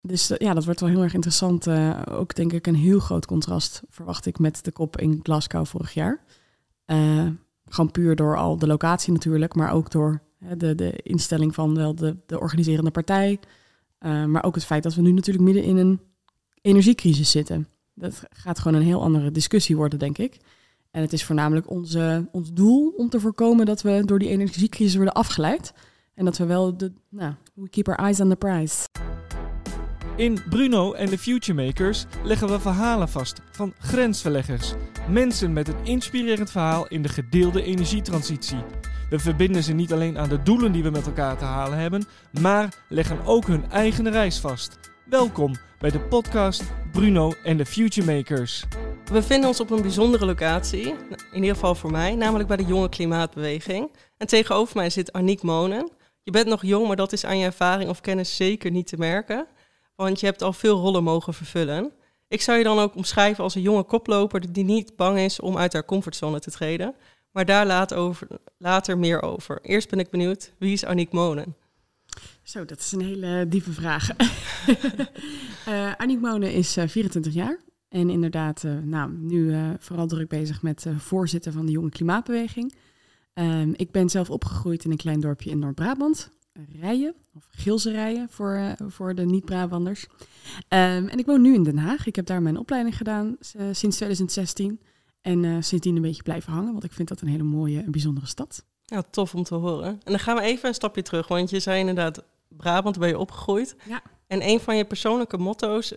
dus ja, dat wordt wel heel erg interessant. ook denk ik een heel groot contrast verwacht ik met de kop in Glasgow vorig jaar. gewoon puur door al de locatie natuurlijk, maar ook door de, de instelling van wel de, de organiserende partij. maar ook het feit dat we nu natuurlijk midden in een energiecrisis zitten. Dat gaat gewoon een heel andere discussie worden, denk ik. En het is voornamelijk onze, ons doel om te voorkomen dat we door die energiecrisis worden afgeleid. En dat we wel de, nou, we keep our eyes on the prize. In Bruno en de Future Makers leggen we verhalen vast van grensverleggers. Mensen met een inspirerend verhaal in de gedeelde energietransitie. We verbinden ze niet alleen aan de doelen die we met elkaar te halen hebben, maar leggen ook hun eigen reis vast. Welkom bij de podcast Bruno en de Future Makers. We bevinden ons op een bijzondere locatie, in ieder geval voor mij, namelijk bij de Jonge Klimaatbeweging. En tegenover mij zit Aniek Monen. Je bent nog jong, maar dat is aan je ervaring of kennis zeker niet te merken, want je hebt al veel rollen mogen vervullen. Ik zou je dan ook omschrijven als een jonge koploper die niet bang is om uit haar comfortzone te treden, maar daar later, over, later meer over. Eerst ben ik benieuwd, wie is Aniek Monen? Zo, dat is een hele diepe vraag. uh, Aniek Monen is 24 eh, jaar. En inderdaad, uh, nou, nu vooral druk bezig met voorzitter van de Jonge Klimaatbeweging. Um, ik ben zelf opgegroeid in een klein dorpje in Noord-Brabant. Rijen, of Gilse Rijen voor, voor de niet-Brabanders. Um, en ik woon nu in Den Haag. Ik heb daar mijn opleiding gedaan sinds 2016. En sindsdien een beetje blijven hangen, want ik vind dat een hele mooie en bijzondere stad. Ja, tof om te horen. En dan gaan we even een stapje terug, want je zei inderdaad Brabant ben je opgegroeid. Ja. En een van je persoonlijke motto's,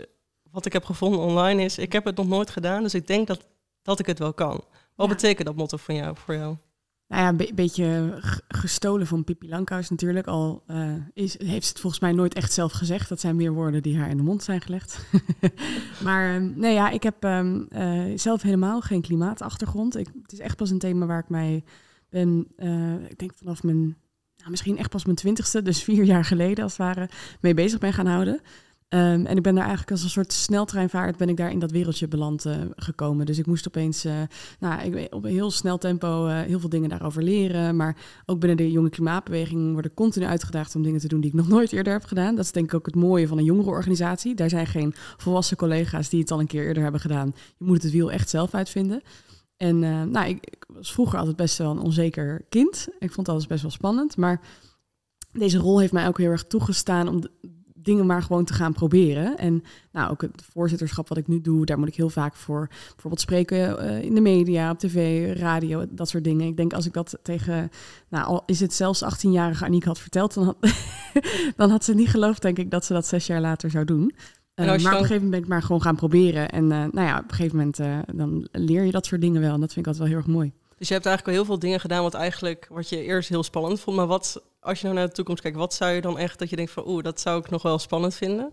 wat ik heb gevonden online, is: Ik heb het nog nooit gedaan, dus ik denk dat, dat ik het wel kan. Wat betekent dat motto van jou, voor jou? Nou ja, een beetje gestolen van Pippi Lankhuis natuurlijk. Al uh, is, heeft ze het volgens mij nooit echt zelf gezegd. Dat zijn meer woorden die haar in de mond zijn gelegd. maar uh, nee, ja, ik heb um, uh, zelf helemaal geen klimaatachtergrond. Ik, het is echt pas een thema waar ik mij ben, ik denk vanaf mijn nou, misschien echt pas mijn twintigste, dus vier jaar geleden als het ware, mee bezig ben gaan houden. Um, en ik ben daar eigenlijk als een soort sneltreinvaart ben ik daar in dat wereldje beland uh, gekomen. Dus ik moest opeens uh, nou, ik, op een heel snel tempo uh, heel veel dingen daarover leren. Maar ook binnen de jonge klimaatbeweging worden continu uitgedaagd om dingen te doen die ik nog nooit eerder heb gedaan. Dat is denk ik ook het mooie van een jongere organisatie. Daar zijn geen volwassen collega's die het al een keer eerder hebben gedaan. Je moet het wiel echt zelf uitvinden. En nou, ik, ik, was vroeger altijd best wel een onzeker kind. Ik vond alles best wel spannend. Maar deze rol heeft mij ook heel erg toegestaan om dingen maar gewoon te gaan proberen. En nou, ook het voorzitterschap wat ik nu doe, daar moet ik heel vaak voor bijvoorbeeld spreken uh, in de media, op tv, radio, dat soort dingen. Ik denk als ik dat tegen, nou, al is het zelfs 18-jarige Aniek had verteld, dan had, dan had ze niet geloofd, denk ik, dat ze dat zes jaar later zou doen. Uh, maar op een gegeven moment ben ik maar gewoon gaan proberen. En uh, nou ja, op een gegeven moment dan leer je dat soort dingen wel. En dat vind ik altijd wel heel erg mooi. Dus je hebt eigenlijk al heel veel dingen gedaan wat eigenlijk wat je eerst heel spannend vond. Maar wat, als je nou naar de toekomst kijkt, wat zou je dan echt dat je denkt van oeh, dat zou ik nog wel spannend vinden?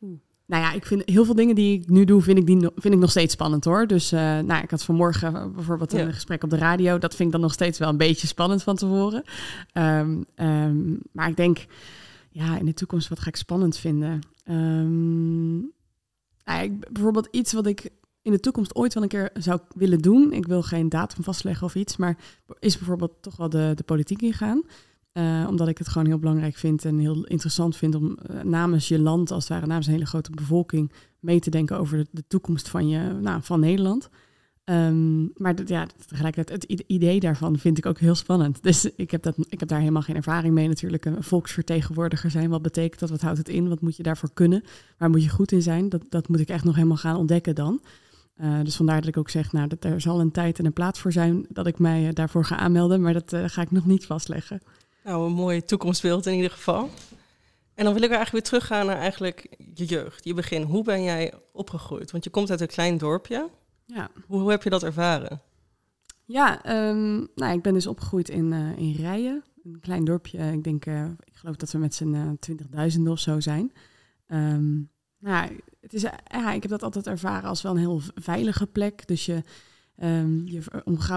Oeh. Nou ja, ik vind heel veel dingen die ik nu doe, vind ik, die, vind ik nog steeds spannend hoor. Dus uh, nou, ik had vanmorgen bijvoorbeeld een gesprek op de radio. Dat vind ik dan nog steeds wel een beetje spannend van tevoren. Um, um, maar ik denk, ja, in de toekomst, wat ga ik spannend vinden? Um, nou ja, bijvoorbeeld iets wat ik in de toekomst ooit wel een keer zou willen doen. Ik wil geen datum vastleggen of iets, maar is bijvoorbeeld toch wel de, de politiek ingaan. Uh, omdat ik het gewoon heel belangrijk vind en heel interessant vind om uh, namens je land, als het ware namens een hele grote bevolking, mee te denken over de, toekomst van, je, nou, van Nederland. Um, maar ja, tegelijkertijd, het idee daarvan vind ik ook heel spannend. Dus ik heb, dat, ik heb daar helemaal geen ervaring mee natuurlijk. Een volksvertegenwoordiger zijn, wat betekent dat? Wat houdt het in? Wat moet je daarvoor kunnen? Waar moet je goed in zijn? Dat, dat moet ik echt nog helemaal gaan ontdekken dan. Uh, dus vandaar dat ik ook zeg, nou, dat er zal een tijd en een plaats voor zijn dat ik mij daarvoor ga aanmelden. Maar dat ga ik nog niet vastleggen. Nou, een mooi toekomstbeeld in ieder geval. En dan wil ik eigenlijk weer teruggaan naar eigenlijk je jeugd, je begin. Hoe ben jij opgegroeid? Want je komt uit een klein dorpje. Ja. Hoe, hoe heb je dat ervaren? Ja, um, nou, ik ben dus opgegroeid in, uh, in Rijen, een klein dorpje. Ik denk, uh, ik geloof dat we met z'n uh, 20.000 of zo zijn. Um, nou, het is, ja, ik heb dat altijd ervaren als wel een heel veilige plek. Dus je, um, je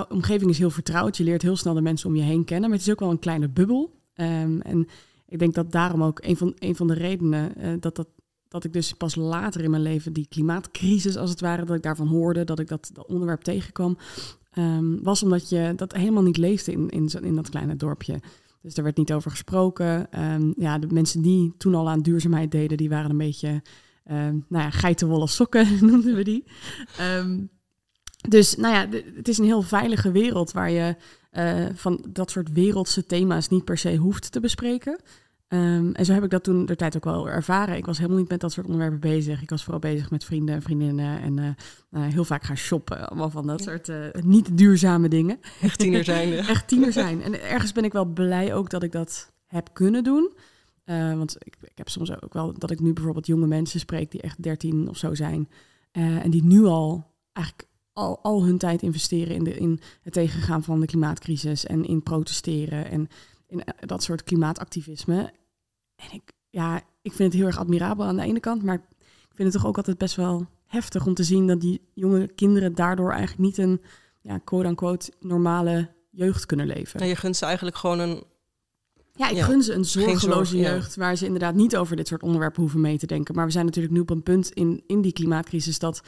omgeving is heel vertrouwd. Je leert heel snel de mensen om je heen kennen. Maar het is ook wel een kleine bubbel. en ik denk dat daarom ook een van, van de redenen uh, dat dat ik dus pas later in mijn leven die klimaatcrisis, als het ware, dat ik daarvan hoorde, dat ik dat, onderwerp tegenkwam, um, was omdat je dat helemaal niet leefde in, in, in dat kleine dorpje. Dus er werd niet over gesproken. Ehm, ja, de mensen die toen al aan duurzaamheid deden, die waren een beetje, ehm, nou ja, geitenwolle sokken noemden we die. Ehm, dus nou ja, het is een heel veilige wereld waar je uh, van dat soort wereldse thema's niet per se hoeft te bespreken. Um, en zo heb ik dat toen de tijd ook wel ervaren. Ik was helemaal niet met dat soort onderwerpen bezig. Ik was vooral bezig met vrienden en vriendinnen en uh, heel vaak gaan shoppen. Allemaal van dat soort uh, niet duurzame dingen. Echt tiener zijn. Echt tiener zijn. En ergens ben ik wel blij ook dat ik dat heb kunnen doen. want ik, ik, heb soms ook wel dat ik nu bijvoorbeeld jonge mensen spreek die echt 13 of zo zijn. en die nu al eigenlijk al, al hun tijd investeren in, de, in het tegengaan van de klimaatcrisis en in protesteren en in dat soort klimaatactivisme. En ik, ja, ik vind het heel erg admirabel aan de ene kant, maar ik vind het toch ook altijd best wel heftig om te zien dat die jonge kinderen daardoor eigenlijk niet een, ja, quote-unquote, normale jeugd kunnen leven. En je gunt ze eigenlijk gewoon een ja, ik gun ze een zorgeloze jeugd waar ze inderdaad niet over dit soort onderwerpen hoeven mee te denken. Maar we zijn natuurlijk nu op een punt in, in die klimaatcrisis dat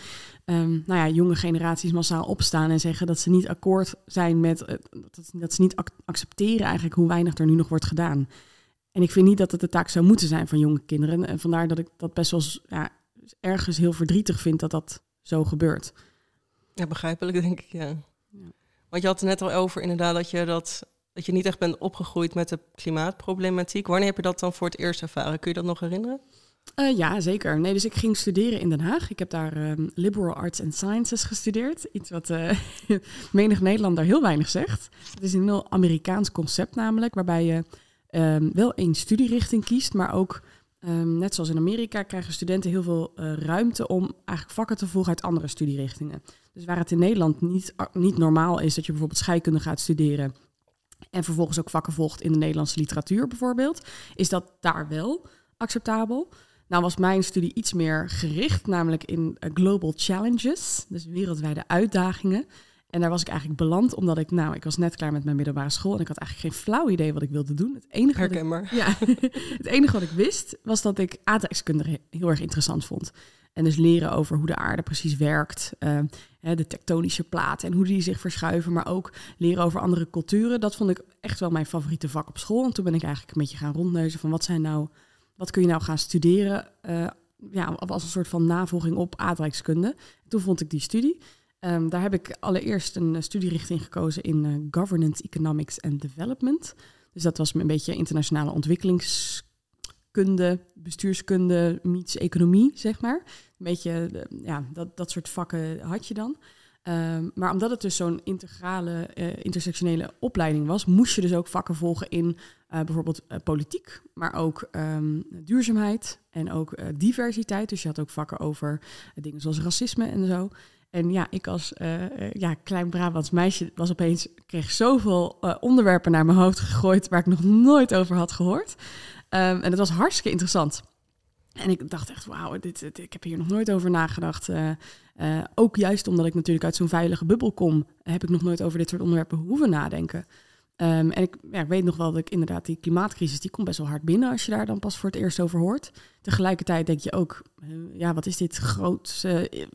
um, nou ja, jonge generaties massaal opstaan en zeggen dat ze niet akkoord zijn met, uh, dat, dat, ze niet accepteren eigenlijk hoe weinig er nu nog wordt gedaan. En ik vind niet dat het de taak zou moeten zijn van jonge kinderen. En vandaar dat ik dat best wel ja, ergens heel verdrietig vind dat dat zo gebeurt. Ja, begrijpelijk denk ik, ja. ja. Want je had het net al over inderdaad dat je dat dat je niet echt bent opgegroeid met de klimaatproblematiek. Wanneer heb je dat dan voor het eerst ervaren? Kun je dat nog herinneren? Uh, ja, zeker. Nee, dus ik ging studeren in Den Haag. Ik heb daar um, Liberal Arts and Sciences gestudeerd. Iets wat uh, menig Nederlander heel weinig zegt. Het is een heel Amerikaans concept namelijk, waarbij je um, wel één studierichting kiest, maar ook, um, net zoals in Amerika, krijgen studenten heel veel uh, ruimte om eigenlijk vakken te volgen uit andere studierichtingen. Dus waar het in Nederland niet, niet normaal is dat je bijvoorbeeld scheikunde gaat studeren en vervolgens ook vakken volgt in de Nederlandse literatuur bijvoorbeeld, is dat daar wel acceptabel. Nou was mijn studie iets meer gericht, namelijk in uh, global challenges, dus wereldwijde uitdagingen. En daar was ik eigenlijk beland, omdat ik, nou, ik was net klaar met mijn middelbare school en ik had eigenlijk geen flauw idee wat ik wilde doen. Het enige, wat ik, ja, het enige wat ik wist, was dat ik aardrijkskunde heel erg interessant vond. En dus leren over hoe de aarde precies werkt, uh, de tektonische platen en hoe die zich verschuiven, maar ook leren over andere culturen. Dat vond ik echt wel mijn favoriete vak op school. En toen ben ik eigenlijk een beetje gaan rondneuzen van wat zijn nou, wat kun je nou gaan studeren, uh, ja, als een soort van navolging op aardrijkskunde. Toen vond ik die studie. Um, daar heb ik allereerst een studierichting gekozen in uh, Governance, Economics and Development. Dus dat was een beetje internationale ontwikkelings kunde, bestuurskunde, meets economie, zeg maar. Een beetje, ja, dat, dat soort vakken had je dan. Um, maar omdat het dus zo'n integrale, uh, intersectionele opleiding was, moest je dus ook vakken volgen in bijvoorbeeld politiek, maar ook um, duurzaamheid en ook diversiteit. Dus je had ook vakken over dingen zoals racisme en zo. En ja, ik als ja, klein Brabants meisje was opeens, kreeg zoveel onderwerpen naar mijn hoofd gegooid waar ik nog nooit over had gehoord. Um, en het was hartstikke interessant. En ik dacht echt, wauw, dit, ik heb hier nog nooit over nagedacht. Ook juist omdat ik natuurlijk uit zo'n veilige bubbel kom, heb ik nog nooit over dit soort onderwerpen hoeven nadenken. Um, en ik, ja, weet nog wel dat ik inderdaad die klimaatcrisis, die komt best wel hard binnen als je daar dan pas voor het eerst over hoort. Tegelijkertijd denk je ook, uh, ja, wat is dit groot,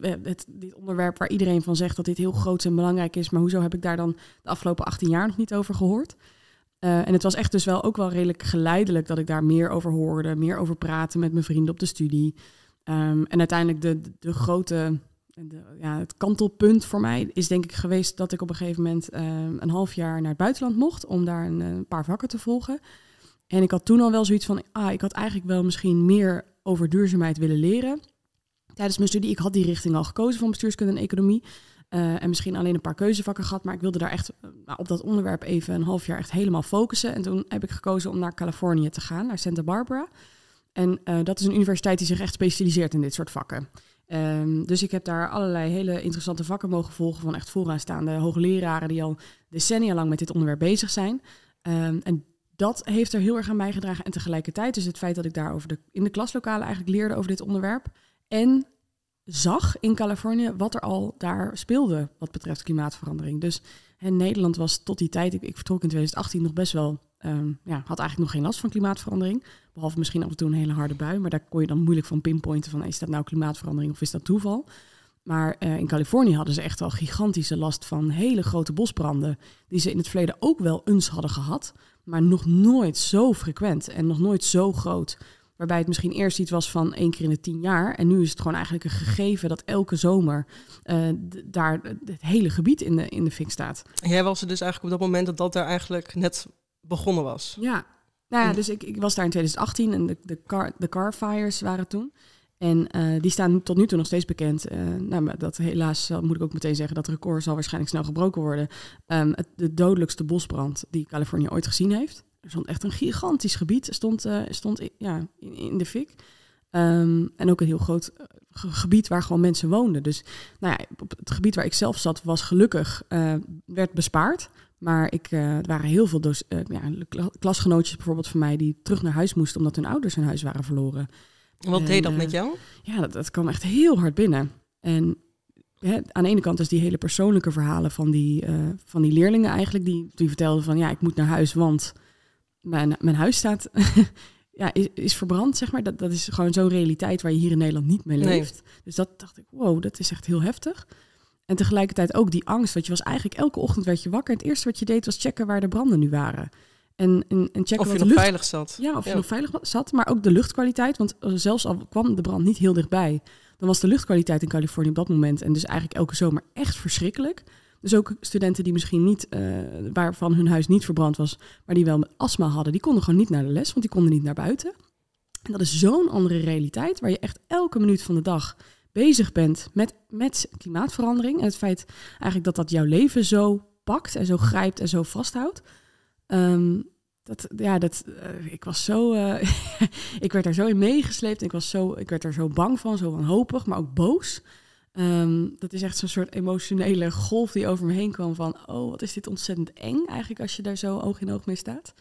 het, dit onderwerp waar iedereen van zegt dat dit heel groot en belangrijk is, maar hoezo heb ik daar dan de afgelopen 18 jaar nog niet over gehoord? En het was echt dus wel ook wel redelijk geleidelijk dat ik daar meer over hoorde, meer over praten met mijn vrienden op de studie. Um, en uiteindelijk de, de, de grote, ja, het kantelpunt voor mij is denk ik geweest dat ik op een gegeven moment uh, een half jaar naar het buitenland mocht om daar een, een, paar vakken te volgen. En ik had toen al wel zoiets van, ah, ik had eigenlijk wel misschien meer over duurzaamheid willen leren. Tijdens mijn studie, ik had die richting al gekozen van bestuurskunde en economie. Uh, en misschien alleen een paar keuzevakken gehad. Maar ik wilde daar echt op dat onderwerp even een half jaar echt helemaal focussen. En toen heb ik gekozen om naar Californië te gaan, naar Santa Barbara. En dat is een universiteit die zich echt specialiseert in dit soort vakken. Um, dus ik heb daar allerlei hele interessante vakken mogen volgen van echt vooraanstaande hoogleraren die al decennia lang met dit onderwerp bezig zijn. Um, en dat heeft er heel erg aan bijgedragen. En tegelijkertijd dus het feit dat ik daar over in de klaslokalen eigenlijk leerde over dit onderwerp. En zag in Californië wat er al daar speelde wat betreft klimaatverandering. Dus Nederland was tot die tijd, ik, ik vertrok in 2018 nog best wel, um, ja, had eigenlijk nog geen last van klimaatverandering. Behalve misschien af en toe een hele harde bui, maar daar kon je dan moeilijk van pinpointen van is dat nou klimaatverandering of is dat toeval. Maar in Californië hadden ze echt al gigantische last van hele grote bosbranden. Die ze in het verleden ook wel eens hadden gehad. Maar nog nooit zo frequent en nog nooit zo groot. Waarbij het misschien eerst iets was van één keer in de tien jaar. En nu is het gewoon eigenlijk een gegeven dat elke zomer uh, daar het hele gebied in de, in de fik staat. Jij was er dus eigenlijk op dat moment dat dat daar eigenlijk net begonnen was? Ja, nou ja, dus ik, ik was daar in 2018 en de, de, car, de car fires waren toen. En uh, die staan tot nu toe nog steeds bekend. Uh, nou, dat helaas moet ik ook meteen zeggen, dat record zal waarschijnlijk snel gebroken worden. Um, het, de dodelijkste bosbrand die Californië ooit gezien heeft. Er stond echt een gigantisch gebied, stond, uh, stond in, ja, in, in, de fik. Um, en ook een heel groot gebied waar gewoon mensen woonden. Dus nou ja, op het gebied waar ik zelf zat was gelukkig, werd bespaard. Maar ik, er waren heel veel dus, ja, klasgenootjes bijvoorbeeld van mij die terug naar huis moesten omdat hun ouders hun huis waren verloren. Wat deed dat met jou? Ja, dat, dat kwam echt heel hard binnen. En aan de ene kant is die hele persoonlijke verhalen van die, van die leerlingen eigenlijk, die, die vertelden van ja, ik moet naar huis, want mijn, mijn huis staat, ja, is, is verbrand, zeg maar. Dat, dat is gewoon zo'n realiteit waar je hier in Nederland niet mee leeft. Dus dat dacht ik, wow, dat is echt heel heftig. En tegelijkertijd ook die angst, want je was eigenlijk elke ochtend werd je wakker. En het eerste wat je deed was checken waar de branden nu waren. En, en, en checken of je nog lucht... veilig zat. Ja, of je nog veilig zat. Maar ook de luchtkwaliteit. Want zelfs al kwam de brand niet heel dichtbij, dan was de luchtkwaliteit in Californië op dat moment en dus eigenlijk elke zomer echt verschrikkelijk. Dus ook studenten die misschien niet, uh, waarvan hun huis niet verbrand was, maar die wel astma hadden, die konden gewoon niet naar de les, want die konden niet naar buiten. En dat is zo'n andere realiteit, waar je echt elke minuut van de dag bezig bent met, met klimaatverandering. En het feit eigenlijk dat dat jouw leven zo pakt en zo grijpt en zo vasthoudt. Um, dat, ja, dat, uh, ik was zo, uh, ik werd daar zo in meegesleept. Ik was zo, ik werd er zo bang van, zo wanhopig, maar ook boos. Um, dat is echt zo'n soort emotionele golf die over me heen kwam van, oh, wat is dit ontzettend eng eigenlijk als je daar zo oog in oog mee staat.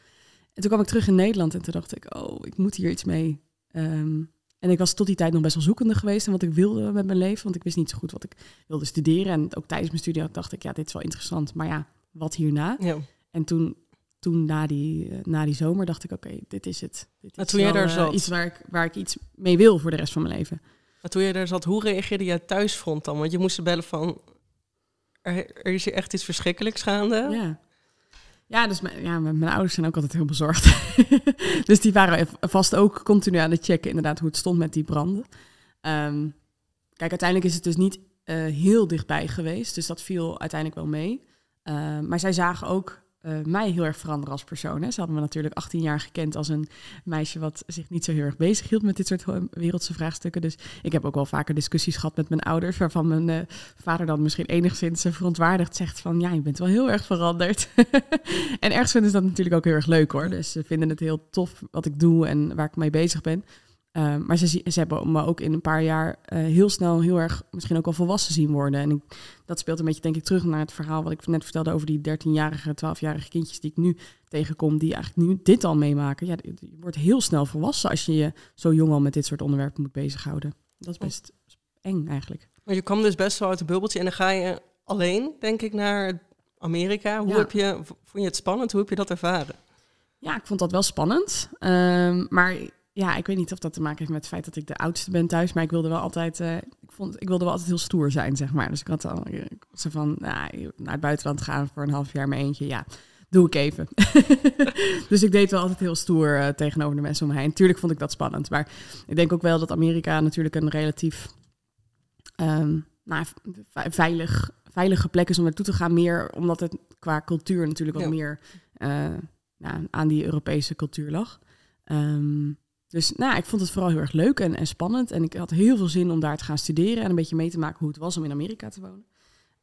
En toen kwam ik terug in Nederland en toen dacht ik, oh, ik moet hier iets mee. Um, en ik was tot die tijd nog best wel zoekende geweest en wat ik wilde met mijn leven, want ik wist niet zo goed wat ik wilde studeren. En ook tijdens mijn studie dacht ik, ja, dit is wel interessant, maar ja, wat hierna? Ja. En toen, toen na, die, na die zomer dacht ik, oké, dit is het. Dit is toen jij daar uh, zat. Iets waar ik, waar ik iets mee wil voor de rest van mijn leven. Maar toen je daar zat, hoe reageerde jij thuisfront dan? Want je moest bellen van, er, er is hier echt iets verschrikkelijks gaande. Ja. Ja, dus mijn, ja, mijn ouders zijn ook altijd heel bezorgd. dus die waren vast ook continu aan het checken, inderdaad, hoe het stond met die branden. Um, kijk, uiteindelijk is het dus niet uh, heel dichtbij geweest, dus dat viel uiteindelijk wel mee. Uh, maar zij zagen ook uh, mij heel erg veranderen als persoon. Hè. Ze hadden me natuurlijk 18 jaar gekend als een meisje wat zich niet zo heel erg bezig hield met dit soort wereldse vraagstukken. Dus ik heb ook wel vaker discussies gehad met mijn ouders, waarvan mijn uh, vader dan misschien enigszins verontwaardigd zegt van ja, je bent wel heel erg veranderd. en ergens vinden ze dat natuurlijk ook heel erg leuk hoor. Dus ze vinden het heel tof wat ik doe en waar ik mee bezig ben. Uh, maar ze, ze hebben me ook in een paar jaar uh, heel snel heel erg misschien ook al volwassen zien worden. En ik, dat speelt een beetje denk ik terug naar het verhaal wat ik net vertelde over die 13-jarige, 12-jarige kindjes die ik nu tegenkom, die eigenlijk nu dit al meemaken. Ja, je wordt heel snel volwassen als je je zo jong al met dit soort onderwerpen moet bezighouden. Dat is best eng eigenlijk. Maar je kwam dus best wel uit een bubbeltje en dan ga je alleen, denk ik, naar Amerika. Hoe Ja. heb je, vond je het spannend? Hoe heb je dat ervaren? Ja, ik vond dat wel spannend. Ehm, maar ja, ik weet niet of dat te maken heeft met het feit dat ik de oudste ben thuis. Maar ik wilde wel altijd, eh, ik, vond, ik wilde wel altijd heel stoer zijn, zeg maar. Dus ik had al ik was zo van, nou, naar het buitenland gaan voor een half jaar mijn eentje. Ja, doe ik even. dus ik deed wel altijd heel stoer eh, tegenover de mensen om me heen. Tuurlijk vond ik dat spannend. Maar ik denk ook wel dat Amerika natuurlijk een relatief ehm, nou, ve- veilig, veilige plek is om naartoe te gaan. Meer omdat het qua cultuur natuurlijk wat Ja. meer eh, nou, aan die Europese cultuur lag. Ehm, dus nou, ik vond het vooral heel erg leuk en, en spannend. En ik had heel veel zin om daar te gaan studeren en een beetje mee te maken hoe het was om in Amerika te wonen.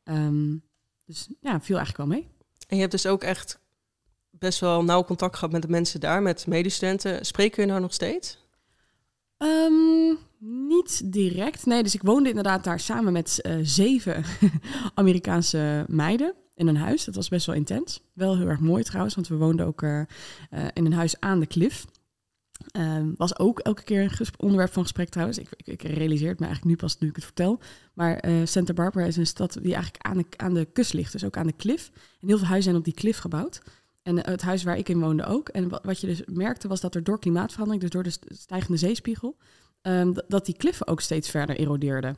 Ehm, dus ja, viel eigenlijk wel mee. En je hebt dus ook echt best wel nauw contact gehad met de mensen daar, met medestudenten. Spreken je nou nog steeds? Ehm, niet direct. Nee, dus ik woonde inderdaad daar samen met eh, zeven Amerikaanse meiden in een huis. Dat was best wel intens. Wel heel erg mooi trouwens, want we woonden ook eh, eh, in een huis aan de klif. Ehm, was ook elke keer een onderwerp van gesprek trouwens. Ik, ik, realiseer het me eigenlijk nu pas nu ik het vertel. Maar eh, Santa Barbara is een stad die eigenlijk aan de, aan de kust ligt. Dus ook aan de klif. En heel veel huizen zijn op die klif gebouwd. En eh, het huis waar ik in woonde ook. En wat, je dus merkte was dat er door klimaatverandering, dus door de st- stijgende zeespiegel, ehm, dat die kliffen ook steeds verder erodeerden.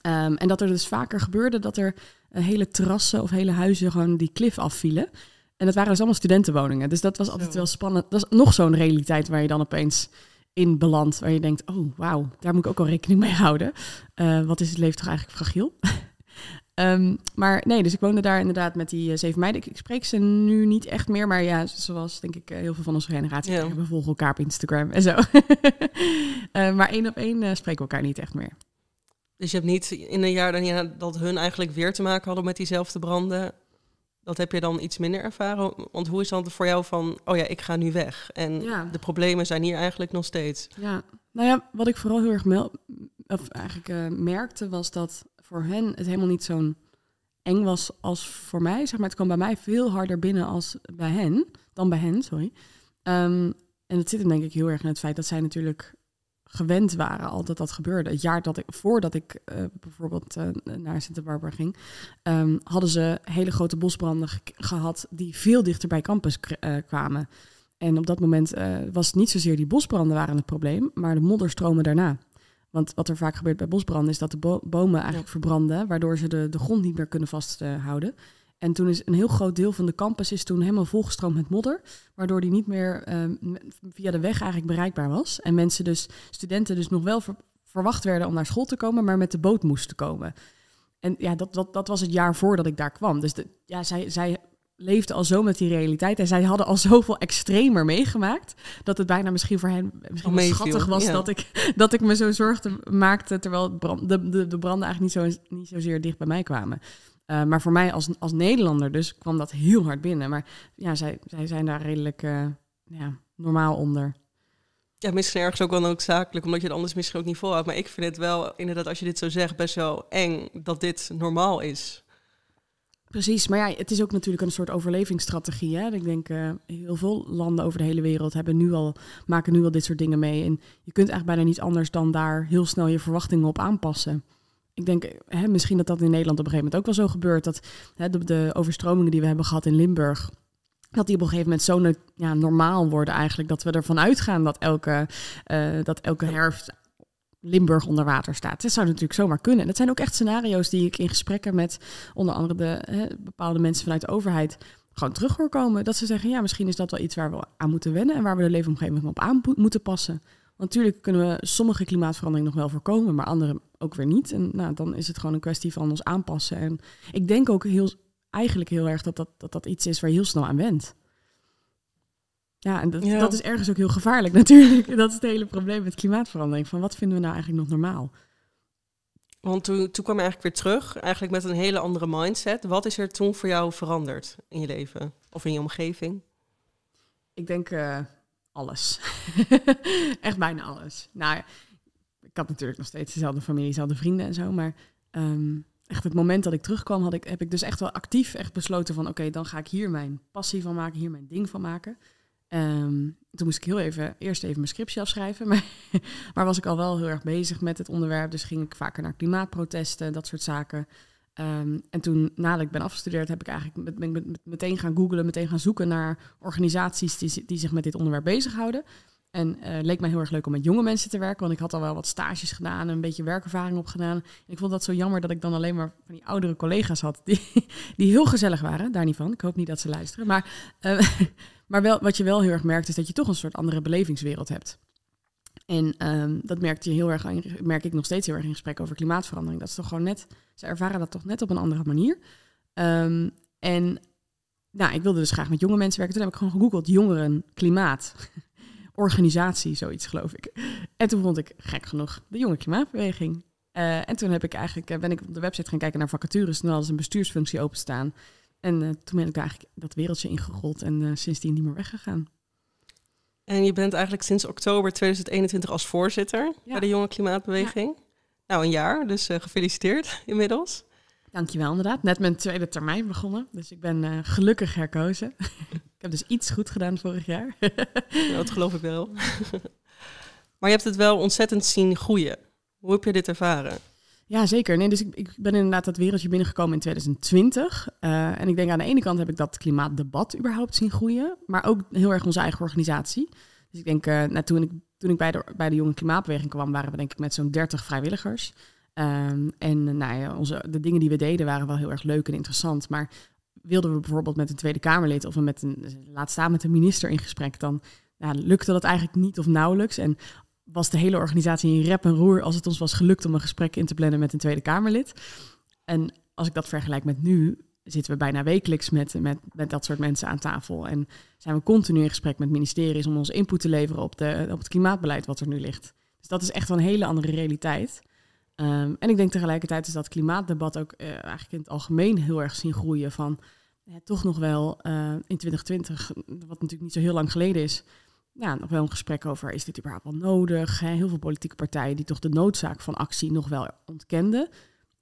Ehm, en dat er dus vaker gebeurde dat er uh, hele terrassen of hele huizen gewoon die klif afvielen. En dat waren dus allemaal studentenwoningen. Dus dat was altijd wel spannend. Dat is nog zo'n realiteit waar je dan opeens in belandt. Waar je denkt, oh wauw, daar moet ik ook al rekening mee houden. Uh, wat is het leven toch eigenlijk fragiel? um, maar nee, dus ik woonde daar inderdaad met die uh, zeven meiden. Ik, ik, spreek ze nu niet echt meer. Maar ja, zoals denk ik heel veel van onze generatie. Ja. We volgen elkaar op Instagram en zo. maar één op één spreken we elkaar niet echt meer. Dus je hebt niet in een jaar daarna dat hun eigenlijk weer te maken hadden met diezelfde branden. Dat heb je dan iets minder ervaren? Want hoe is dan voor jou van, oh ja, ik ga nu weg. En ja. de problemen zijn hier eigenlijk nog steeds. Ja, nou ja, wat ik vooral heel erg mel of eigenlijk uh, merkte, was dat voor hen het helemaal niet zo'n eng was als voor mij. Zeg maar, het kwam bij mij veel harder binnen als bij hen, dan bij hen, sorry. Um, en dat zit hem denk ik heel erg in het feit dat zij natuurlijk gewend waren al dat dat gebeurde. Het jaar dat ik, voordat ik uh, bijvoorbeeld uh, naar Sint Barbara ging, um, hadden ze hele grote bosbranden gehad die veel dichter bij campus uh, kwamen. En op dat moment was het niet zozeer die bosbranden waren het probleem, maar de modderstromen daarna. Want wat er vaak gebeurt bij bosbranden is dat de bo bomen eigenlijk verbranden, waardoor ze de, de grond niet meer kunnen vasthouden. En toen is een heel groot deel van de campus is toen helemaal volgestroomd met modder, waardoor die niet meer um, via de weg eigenlijk bereikbaar was. En mensen dus, studenten dus nog wel ver, verwacht werden om naar school te komen, maar met de boot moesten komen. En ja, dat, dat, dat was het jaar voordat ik daar kwam. Dus de, ja, zij, zij leefden al zo met die realiteit. En zij hadden al zoveel extremer meegemaakt. Dat het bijna misschien voor hen misschien schattig was dat, ik, dat ik me zo zorgde maakte. Terwijl brand, de, de, de branden eigenlijk niet, zo, niet zozeer dicht bij mij kwamen. Uh, maar voor mij als, als Nederlander dus kwam dat heel hard binnen. Maar ja, zij, zij zijn daar redelijk uh, ja, normaal onder. Ja, misschien ergens ook wel noodzakelijk, omdat je het anders misschien ook niet volhoudt. Maar ik vind het wel, inderdaad, als je dit zo zegt, best wel eng dat dit normaal is. Precies, maar ja, het is ook natuurlijk een soort overlevingsstrategie. Hè? Ik denk, uh, heel veel landen over de hele wereld hebben nu al, maken nu al dit soort dingen mee. En je kunt eigenlijk bijna niet anders dan daar heel snel je verwachtingen op aanpassen ik denk hè, misschien dat dat in Nederland op een gegeven moment ook wel zo gebeurt. Dat hè, de, de, overstromingen die we hebben gehad in Limburg. Dat die op een gegeven moment zo ja, normaal worden eigenlijk. Dat we ervan uitgaan dat elke, uh, dat elke herfst Limburg onder water staat. Dat zou natuurlijk zomaar kunnen. Dat zijn ook echt scenario's die ik in gesprekken met onder andere de, hè, bepaalde mensen vanuit de overheid gewoon terug hoor komen. Dat ze zeggen, ja, misschien is dat wel iets waar we aan moeten wennen en waar we de leefomgeving op aan moeten passen. natuurlijk kunnen we sommige klimaatverandering nog wel voorkomen, maar andere ook weer niet. En nou, dan is het gewoon een kwestie van ons aanpassen. En ik denk ook heel, eigenlijk heel erg dat dat, dat, dat iets is waar je heel snel aan went. Ja, en dat, dat is ergens ook heel gevaarlijk natuurlijk. Dat is het hele probleem met klimaatverandering. Van wat vinden we nou eigenlijk nog normaal? Want toen, toen kwam je eigenlijk weer terug, eigenlijk met een hele andere mindset. Wat is er toen voor jou veranderd in je leven of in je omgeving? Ik denk uh, alles. Echt bijna alles. Nou, ik had natuurlijk nog steeds dezelfde familie, dezelfde vrienden en zo. Maar um, echt het moment dat ik terugkwam, had ik, heb ik dus echt wel actief echt besloten van... oké, dan ga ik hier mijn passie van maken, hier mijn ding van maken. Um, toen moest ik heel even, eerst even mijn scriptie afschrijven. Maar, maar was ik al wel heel erg bezig met het onderwerp. Dus ging ik vaker naar klimaatprotesten, dat soort zaken. Um, en toen, nadat ik ben afgestudeerd, heb ik eigenlijk met, met, meteen gaan googlen, meteen gaan zoeken naar organisaties die, die zich met dit onderwerp bezighouden. En uh, leek mij heel erg leuk om met jonge mensen te werken, want ik had al wel wat stages gedaan en een beetje werkervaring opgedaan. Ik vond dat zo jammer dat ik dan alleen maar van die oudere collega's had, die, die heel gezellig waren, daar niet van. Ik hoop niet dat ze luisteren. Maar, uh, maar wel, wat je wel heel erg merkt, is dat je toch een soort andere belevingswereld hebt. En um, dat merkte je heel erg, merk ik nog steeds heel erg in gesprek over klimaatverandering. Dat is toch gewoon net, ze ervaren dat toch net op een andere manier. Um, en nou, ik wilde dus graag met jonge mensen werken. Toen heb ik gewoon gegoogeld jongeren, klimaat organisatie, zoiets geloof ik. En toen vond ik, gek genoeg, de Jonge Klimaatbeweging. Uh, en toen heb ik eigenlijk, uh, ben ik op de website gaan kijken naar vacatures. En dan hadden ze een bestuursfunctie openstaan. En uh, toen ben ik daar eigenlijk dat wereldje ingerold en sindsdien niet meer weggegaan. En je bent eigenlijk sinds oktober 2021 als voorzitter ja. bij de Jonge Klimaatbeweging. Ja. Nou, een jaar, dus gefeliciteerd inmiddels. Dankjewel, inderdaad. Net mijn tweede termijn begonnen, dus ik ben gelukkig herkozen. Ik heb dus iets goed gedaan vorig jaar. ja, dat geloof ik wel. maar je hebt het wel ontzettend zien groeien. Hoe heb je dit ervaren? Ja, zeker. Nee, dus ik, ik ben inderdaad dat wereldje binnengekomen in 2020. Uh, en ik denk aan de ene kant heb ik dat klimaatdebat überhaupt zien groeien. Maar ook heel erg onze eigen organisatie. Dus ik denk, uh, nou, toen ik, toen ik bij, de, bij de Jonge Klimaatbeweging kwam, waren we denk ik met zo'n 30 vrijwilligers. Ehm, en nou ja, onze, de dingen die we deden waren wel heel erg leuk en interessant. Maar wilden we bijvoorbeeld met een Tweede Kamerlid of met een, laat staan met een minister in gesprek, dan nou, lukte dat eigenlijk niet of nauwelijks. En was de hele organisatie in rep en roer als het ons was gelukt om een gesprek in te plannen met een Tweede Kamerlid. En als ik dat vergelijk met nu, zitten we bijna wekelijks met, met, dat soort mensen aan tafel. En zijn we continu in gesprek met ministeries om ons input te leveren op, de, op het klimaatbeleid wat er nu ligt. Dus dat is echt wel een hele andere realiteit. Ehm, en ik denk tegelijkertijd is dat klimaatdebat ook uh, eigenlijk in het algemeen heel erg zien groeien van toch nog wel uh, in 2020, wat natuurlijk niet zo heel lang geleden is, ja, nog wel een gesprek over is dit überhaupt wel nodig? Heel veel politieke partijen die toch de noodzaak van actie nog wel ontkenden.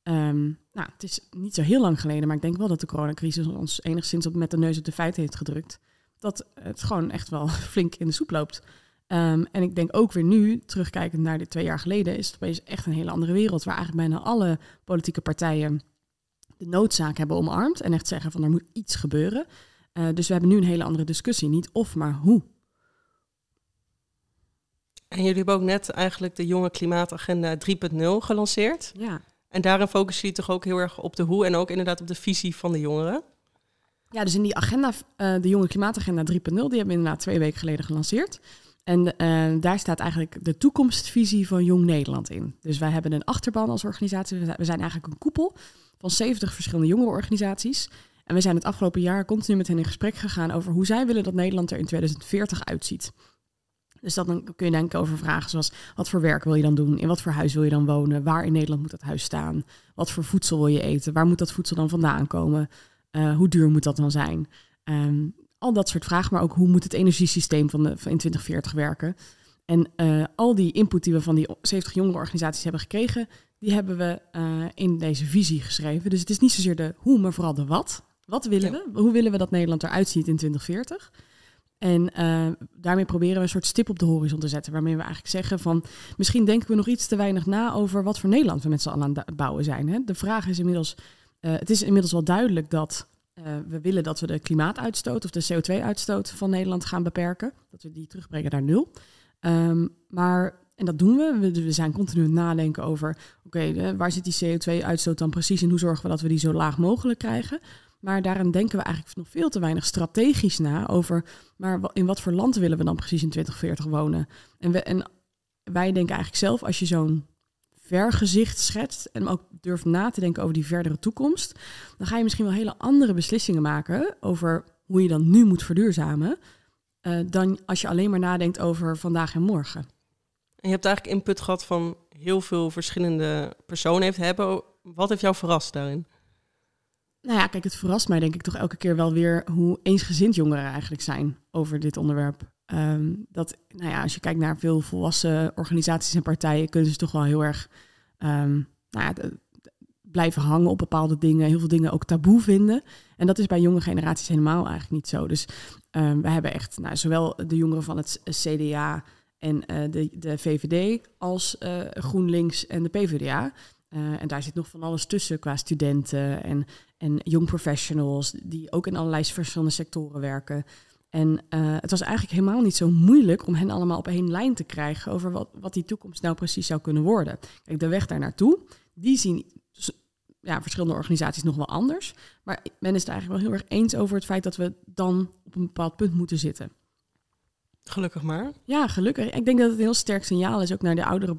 Um, nou, het is niet zo heel lang geleden, maar ik denk wel dat de coronacrisis ons enigszins op, met de neus op de feiten heeft gedrukt. Dat het gewoon echt wel flink in de soep loopt. Um, en ik denk ook weer nu, terugkijkend naar dit twee jaar geleden, is het opeens echt een hele andere wereld. Waar eigenlijk bijna alle politieke partijen de noodzaak hebben omarmd. En echt zeggen van er moet iets gebeuren. Uh, dus we hebben nu een hele andere discussie. Niet of, maar hoe. En jullie hebben ook net eigenlijk de jonge klimaatagenda 3.0 gelanceerd. Ja. En daarin focussen jullie toch ook heel erg op de hoe en ook inderdaad op de visie van de jongeren. Ja, dus in die agenda, uh, de jonge klimaatagenda 3.0, die hebben we inderdaad twee weken geleden gelanceerd. En uh, daar staat eigenlijk de toekomstvisie van Jong Nederland in. Dus wij hebben een achterban als organisatie. We zijn eigenlijk een koepel van 70 verschillende jongerenorganisaties. En we zijn het afgelopen jaar continu met hen in gesprek gegaan over hoe zij willen dat Nederland er in 2040 uitziet. Dus dat dan kun je denken over vragen zoals: wat voor werk wil je dan doen? In wat voor huis wil je dan wonen? Waar in Nederland moet dat huis staan? Wat voor voedsel wil je eten? Waar moet dat voedsel dan vandaan komen? Uh, hoe duur moet dat dan zijn? Um, al dat soort vragen, maar ook hoe moet het energiesysteem van, de, van in 2040 werken? En uh, al die input die we van die 70 jongere organisaties hebben gekregen, die hebben we uh, in deze visie geschreven. Dus het is niet zozeer de hoe, maar vooral de wat. Wat willen ja. we? Hoe willen we dat Nederland eruit ziet in 2040? En uh, daarmee proberen we een soort stip op de horizon te zetten. Waarmee we eigenlijk zeggen van misschien denken we nog iets te weinig na over wat voor Nederland we met z'n allen aan het bouwen zijn. Hè? De vraag is inmiddels, uh, het is inmiddels wel duidelijk dat uh, we willen dat we de klimaatuitstoot of de CO2-uitstoot van Nederland gaan beperken. Dat we die terugbrengen naar nul. Um, maar, en dat doen we. We, zijn continu aan het nadenken over, oké, waar zit die CO2-uitstoot dan precies en hoe zorgen we dat we die zo laag mogelijk krijgen? Maar daarin denken we eigenlijk nog veel te weinig strategisch na over, maar in wat voor land willen we dan precies in 2040 wonen? En, en wij denken eigenlijk zelf, als je zo'n vergezicht schetst en ook durft na te denken over die verdere toekomst, dan ga je misschien wel hele andere beslissingen maken over hoe je dan nu moet verduurzamen, uh, dan als je alleen maar nadenkt over vandaag en morgen. En je hebt eigenlijk input gehad van heel veel verschillende personen heeft hebben. Wat heeft jou verrast daarin? Nou ja, kijk, het verrast mij denk ik toch elke keer wel weer hoe eensgezind jongeren eigenlijk zijn over dit onderwerp. Um, dat, nou ja, als je kijkt naar veel volwassen organisaties en partijen, kunnen ze toch wel heel erg um, nou ja, blijven hangen op bepaalde dingen, heel veel dingen ook taboe vinden. En dat is bij jonge generaties helemaal eigenlijk niet zo. Dus um, we hebben echt nou, zowel de jongeren van het CDA en uh, de, de VVD als uh, GroenLinks en de PvdA. Uh, en daar zit nog van alles tussen qua studenten en, en young professionals, die ook in allerlei verschillende sectoren werken. En uh, het was eigenlijk helemaal niet zo moeilijk om hen allemaal op één lijn te krijgen over wat, wat die toekomst nou precies zou kunnen worden. Kijk, de weg daar naartoe, die zien ja, verschillende organisaties nog wel anders. Maar men is het eigenlijk wel heel erg eens over het feit dat we dan op een bepaald punt moeten zitten. Gelukkig maar. Ja, gelukkig. Ik denk dat het een heel sterk signaal is ook naar de oudere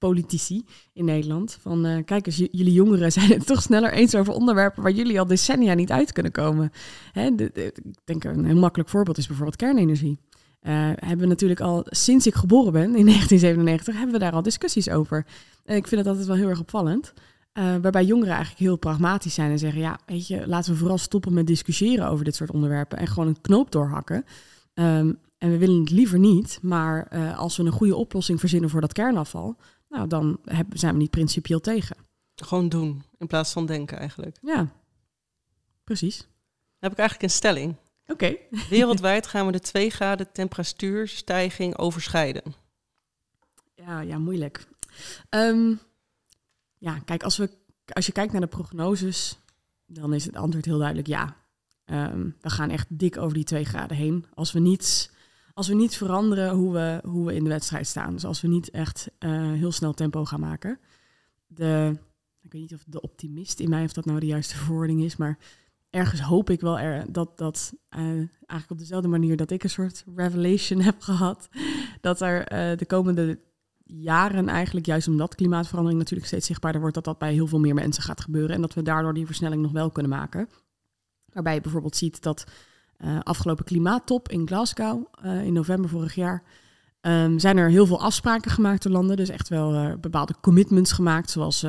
politici in Nederland. Van uh, kijk eens, jullie jongeren zijn het toch sneller eens over onderwerpen waar jullie al decennia niet uit kunnen komen. Hè, ik denk een heel makkelijk voorbeeld is bijvoorbeeld kernenergie. Uh, hebben we natuurlijk al sinds ik geboren ben, in 1997, hebben we daar al discussies over. En ik vind dat altijd wel heel erg opvallend. Uh, waarbij jongeren eigenlijk heel pragmatisch zijn en zeggen: Ja, weet je, laten we vooral stoppen met discussiëren over dit soort onderwerpen en gewoon een knoop doorhakken. Um, en we willen het liever niet, maar als we een goede oplossing verzinnen voor dat kernafval, nou, dan zijn we niet principieel tegen. Gewoon doen, in plaats van denken eigenlijk. Ja, precies. Dan heb ik eigenlijk een stelling. Oké. Okay. Wereldwijd gaan we de 2 graden temperatuurstijging overschrijden. Ja, ja moeilijk. Um, ja, kijk, als, we, als je kijkt naar de prognoses, dan is het antwoord heel duidelijk ja. Um, we gaan echt dik over die 2 graden heen. Als we niets als we niet veranderen hoe we, hoe we in de wedstrijd staan. Dus als we niet echt uh, heel snel tempo gaan maken. de, ik weet niet of de optimist in mij, of dat nou de juiste verwoording is, maar ergens hoop ik wel er, dat, dat uh, eigenlijk op dezelfde manier dat ik een soort revelation heb gehad, dat er uh, de komende jaren eigenlijk, juist omdat klimaatverandering natuurlijk steeds zichtbaarder wordt, dat dat bij heel veel meer mensen gaat gebeuren en dat we daardoor die versnelling nog wel kunnen maken. Waarbij je bijvoorbeeld ziet dat afgelopen klimaattop in Glasgow in november vorig jaar Um, zijn er heel veel afspraken gemaakt door landen. Dus echt wel uh, bepaalde commitments gemaakt. Zoals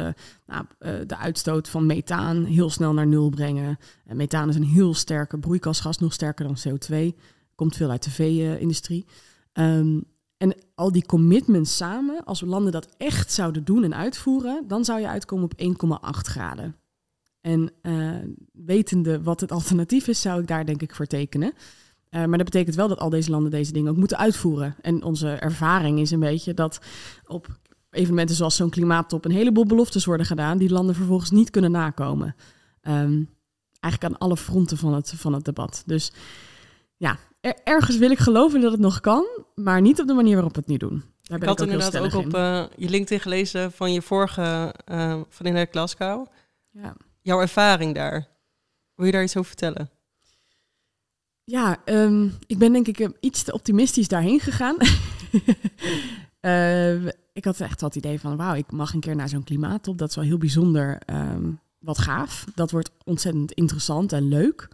nou, de uitstoot van methaan heel snel naar nul brengen. En methaan is een heel sterke broeikasgas, nog sterker dan CO2. Komt veel uit de vee-industrie. Um, en al die commitments samen, als we landen dat echt zouden doen en uitvoeren, dan zou je uitkomen op 1,8 graden. En wetende wat het alternatief is, zou ik daar denk ik voor tekenen. Uh, maar dat betekent wel dat al deze landen deze dingen ook moeten uitvoeren. En onze ervaring is een beetje dat op evenementen zoals zo'n klimaattop een heleboel beloftes worden gedaan die landen vervolgens niet kunnen nakomen. Um, eigenlijk aan alle fronten van het, van het debat. Dus ja, er, ergens wil ik geloven dat het nog kan, maar niet op de manier waarop we het nu doen. Daar ben ik, had ik ook inderdaad ook op uh, je LinkedIn gelezen van je vorige, uh, van in Glasgow. Ja. Jouw ervaring daar. Wil je daar iets over vertellen? Ja, um, ik ben denk ik iets te optimistisch daarheen gegaan. uh, ik had echt wat idee van, wauw, ik mag een keer naar zo'n klimaattop. Dat is wel heel bijzonder. Um, wat gaaf. Dat wordt ontzettend interessant en leuk.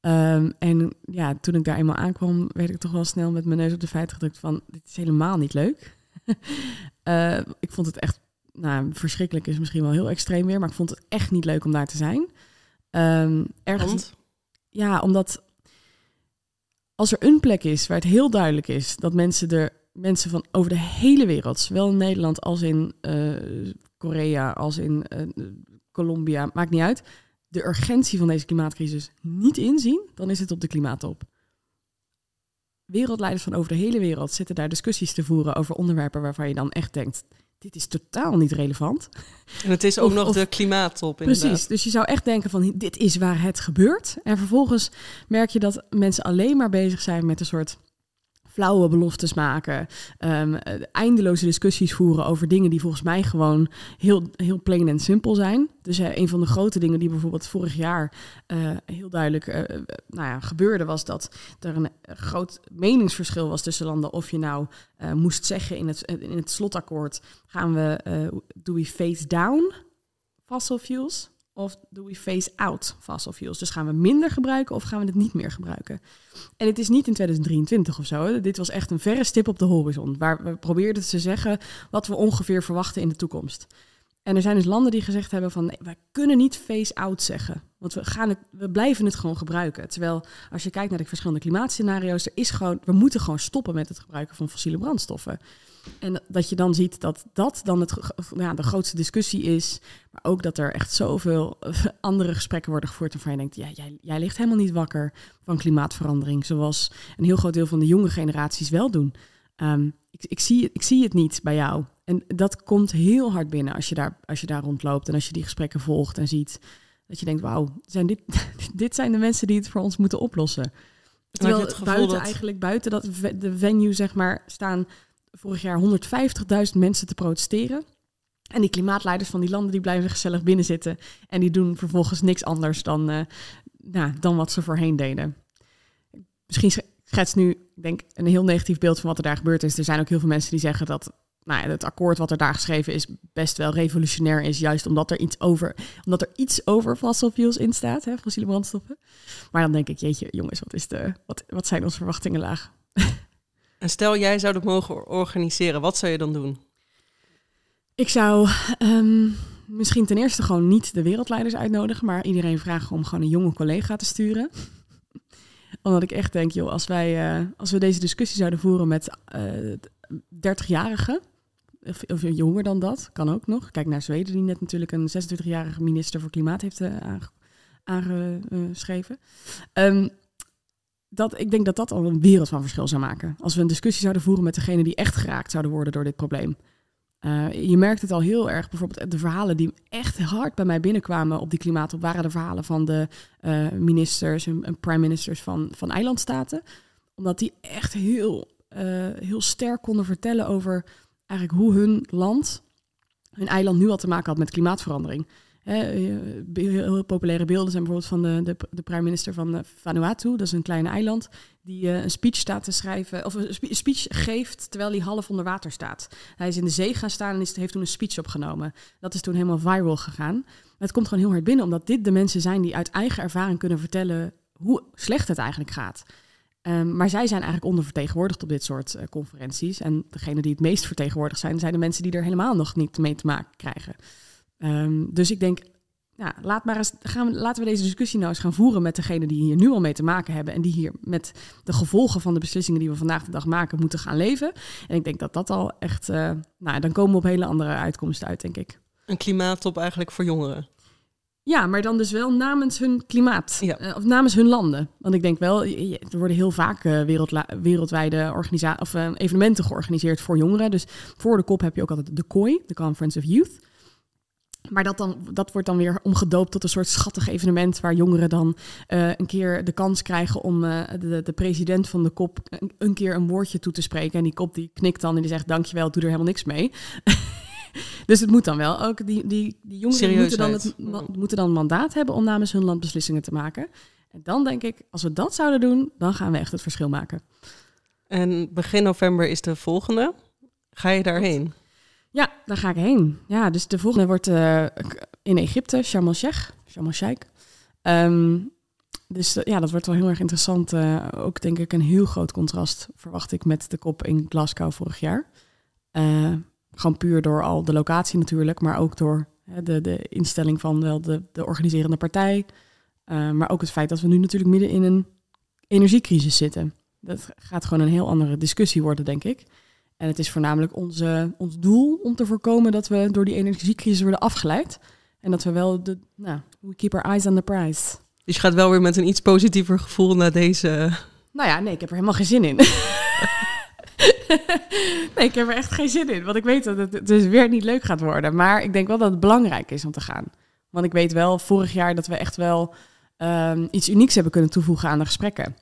Um, en ja, toen ik daar eenmaal aankwam, werd ik toch wel snel met mijn neus op de feit gedrukt van, dit is helemaal niet leuk. uh, ik vond het echt, nou, verschrikkelijk is misschien wel heel extreem weer, maar ik vond het echt niet leuk om daar te zijn. ergens, Want? Ja, omdat als er een plek is waar het heel duidelijk is dat mensen er mensen van over de hele wereld, zowel in Nederland als in uh, Korea, als in uh, Colombia, maakt niet uit, de urgentie van deze klimaatcrisis niet inzien, dan is het op de klimaattop. Wereldleiders van over de hele wereld zitten daar discussies te voeren over onderwerpen waarvan je dan echt denkt, dit is totaal niet relevant. En het is ook nog de klimaattop. Precies, dus je zou echt denken van dit is waar het gebeurt. En vervolgens merk je dat mensen alleen maar bezig zijn met een soort flauwe beloftes maken, um, eindeloze discussies voeren over dingen die volgens mij gewoon heel, heel plain en simpel zijn. Dus uh, een van de grote dingen die bijvoorbeeld vorig jaar uh, heel duidelijk nou ja, gebeurde, was dat er een groot meningsverschil was tussen landen of je nou moest zeggen in het, in het slotakkoord, gaan we, do we face down fossil fuels? Of do we phase out fossil fuels? Dus gaan we minder gebruiken of gaan we het niet meer gebruiken? En het is niet in 2023 of zo. Dit was echt een verre stip op de horizon. Waar we probeerden te zeggen wat we ongeveer verwachten in de toekomst. En er zijn dus landen die gezegd hebben van nee, wij kunnen niet phase-out zeggen. Want we, gaan we blijven het gewoon gebruiken. Terwijl als je kijkt naar de verschillende klimaatscenario's, er is gewoon, we moeten gewoon stoppen met het gebruiken van fossiele brandstoffen. En dat je dan ziet dat dat dan het, ja, de grootste discussie is. Maar ook dat er echt zoveel andere gesprekken worden gevoerd waarvan je denkt, ja, jij, jij ligt helemaal niet wakker van klimaatverandering. Zoals een heel groot deel van de jonge generaties wel doen. Um, ik, ik, zie, ik zie het niet bij jou. En dat komt heel hard binnen als je daar, als je daar rondloopt en als je die gesprekken volgt en ziet. Dat je denkt, wauw, zijn dit, dit zijn de mensen die het voor ons moeten oplossen. Terwijl het buiten dat... eigenlijk buiten dat de venue zeg maar staan vorig jaar 150.000 mensen te protesteren. En die klimaatleiders van die landen die blijven gezellig binnen zitten. En die doen vervolgens niks anders dan, uh, nou, dan wat ze voorheen deden. Misschien schets nu, ik denk, een heel negatief beeld van wat er daar gebeurd is. Er zijn ook heel veel mensen die zeggen dat nou het akkoord wat er daar geschreven is best wel revolutionair is. Juist omdat er iets over, omdat er iets over fossil fuels in staat, hè, fossiele brandstoffen. Maar dan denk ik, jeetje, jongens, wat, is de, wat, wat zijn onze verwachtingen laag? En stel jij zou dat mogen organiseren, wat zou je dan doen? Ik zou um, misschien ten eerste gewoon niet de wereldleiders uitnodigen, maar iedereen vragen om gewoon een jonge collega te sturen omdat ik echt denk, joh, als wij uh, als we deze discussie zouden voeren met uh, eh, 30-jarigen, of, of, jonger dan dat, kan ook nog. Kijk naar Zweden, die net natuurlijk een 26-jarige minister voor klimaat heeft uh, aangeschreven. Um, dat, ik denk dat dat al een wereld van verschil zou maken. Als we een discussie zouden voeren met degene die echt geraakt zouden worden door dit probleem. Uh, je merkt het al heel erg, bijvoorbeeld de verhalen die echt hard bij mij binnenkwamen op die klimaatop, waren de verhalen van de uh, ministers en, prime ministers van, van eilandstaten. Omdat die echt heel, uh, heel sterk konden vertellen over eigenlijk hoe hun land hun eiland nu al te maken had met klimaatverandering. Eh, heel populaire beelden zijn bijvoorbeeld van de, de, de prime minister van Vanuatu, dat is een klein eiland, die een speech staat te schrijven, of een speech geeft terwijl hij half onder water staat. Hij is in de zee gaan staan en is, heeft toen een speech opgenomen. Dat is toen helemaal viral gegaan. Het komt gewoon heel hard binnen, omdat dit de mensen zijn die uit eigen ervaring kunnen vertellen hoe slecht het eigenlijk gaat. Ehm, maar zij zijn eigenlijk ondervertegenwoordigd op dit soort conferenties. En degene die het meest vertegenwoordigd zijn, zijn de mensen die er helemaal nog niet mee te maken krijgen. Um, dus ik denk, ja, laat maar eens, gaan we, laten we deze discussie nou eens gaan voeren met degene die hier nu al mee te maken hebben. En die hier met de gevolgen van de beslissingen die we vandaag de dag maken moeten gaan leven. En ik denk dat dat al echt, uh, nou, dan komen we op hele andere uitkomsten uit, denk ik. Een klimaattop eigenlijk voor jongeren. Ja, maar dan dus wel namens hun klimaat. Ja. Uh, of namens hun landen. Want ik denk wel, er worden heel vaak uh, wereldwijde organisa- of, evenementen georganiseerd voor jongeren. Dus voor de kop heb je ook altijd de COI, de Conference of Youth. Maar dat, dan, dat wordt dan weer omgedoopt tot een soort schattig evenement waar jongeren dan een keer de kans krijgen om de, de, president van de kop een, een, keer een woordje toe te spreken. En die kop die knikt dan en die zegt dankjewel, doe er helemaal niks mee. dus het moet dan wel ook, die, die, die jongeren moeten dan, het, moeten dan een mandaat hebben om namens hun land beslissingen te maken. En dan denk ik, als we dat zouden doen, dan gaan we echt het verschil maken. En begin november is de volgende. Ga je daarheen? Ja, daar ga ik heen. Ja, dus de volgende wordt uh, in Egypte, Sharm el-Sheikh. Sharm el-Sheikh. Um, dus uh, ja, dat wordt wel heel erg interessant. Uh, ook denk ik een heel groot contrast verwacht ik met de kop in Glasgow vorig jaar. Gewoon puur door al de locatie natuurlijk, maar ook door de, de instelling van wel de, de organiserende partij. Uh, maar ook het feit dat we nu natuurlijk midden in een energiecrisis zitten. Dat gaat gewoon een heel andere discussie worden, denk ik. En het is voornamelijk onze, ons doel om te voorkomen dat we door die energiecrisis worden afgeleid. En dat we wel de, nou, we keep our eyes on the prize. Dus je gaat wel weer met een iets positiever gevoel naar deze. Nou ja, nee, ik heb er helemaal geen zin in. nee, ik heb er echt geen zin in. Want ik weet dat het dus weer niet leuk gaat worden. Maar ik denk wel dat het belangrijk is om te gaan. Want ik weet wel vorig jaar dat we echt wel um, iets unieks hebben kunnen toevoegen aan de gesprekken.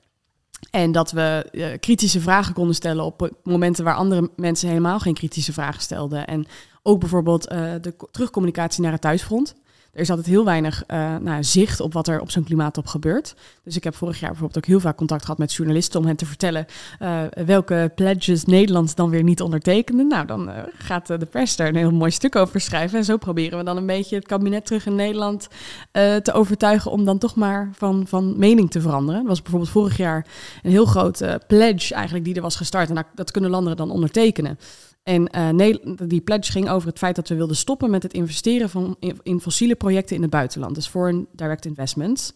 En dat we uh, kritische vragen konden stellen op momenten waar andere mensen helemaal geen kritische vragen stelden. En ook bijvoorbeeld uh, de terugcommunicatie naar het thuisfront. Er is altijd heel weinig uh, nou, zicht op wat er op zo'n klimaattop gebeurt. Dus ik heb vorig jaar bijvoorbeeld ook heel vaak contact gehad met journalisten om hen te vertellen uh, welke pledges Nederland dan weer niet ondertekende. Nou, dan uh, gaat de pers daar een heel mooi stuk over schrijven. En zo proberen we dan een beetje het kabinet terug in Nederland te overtuigen om dan toch maar van, van mening te veranderen. Er was bijvoorbeeld vorig jaar een heel groot pledge eigenlijk die er was gestart. En dat kunnen landen dan ondertekenen. En uh, die pledge ging over het feit dat we wilden stoppen met het investeren van, in, fossiele projecten in het buitenland. Dus foreign direct investments.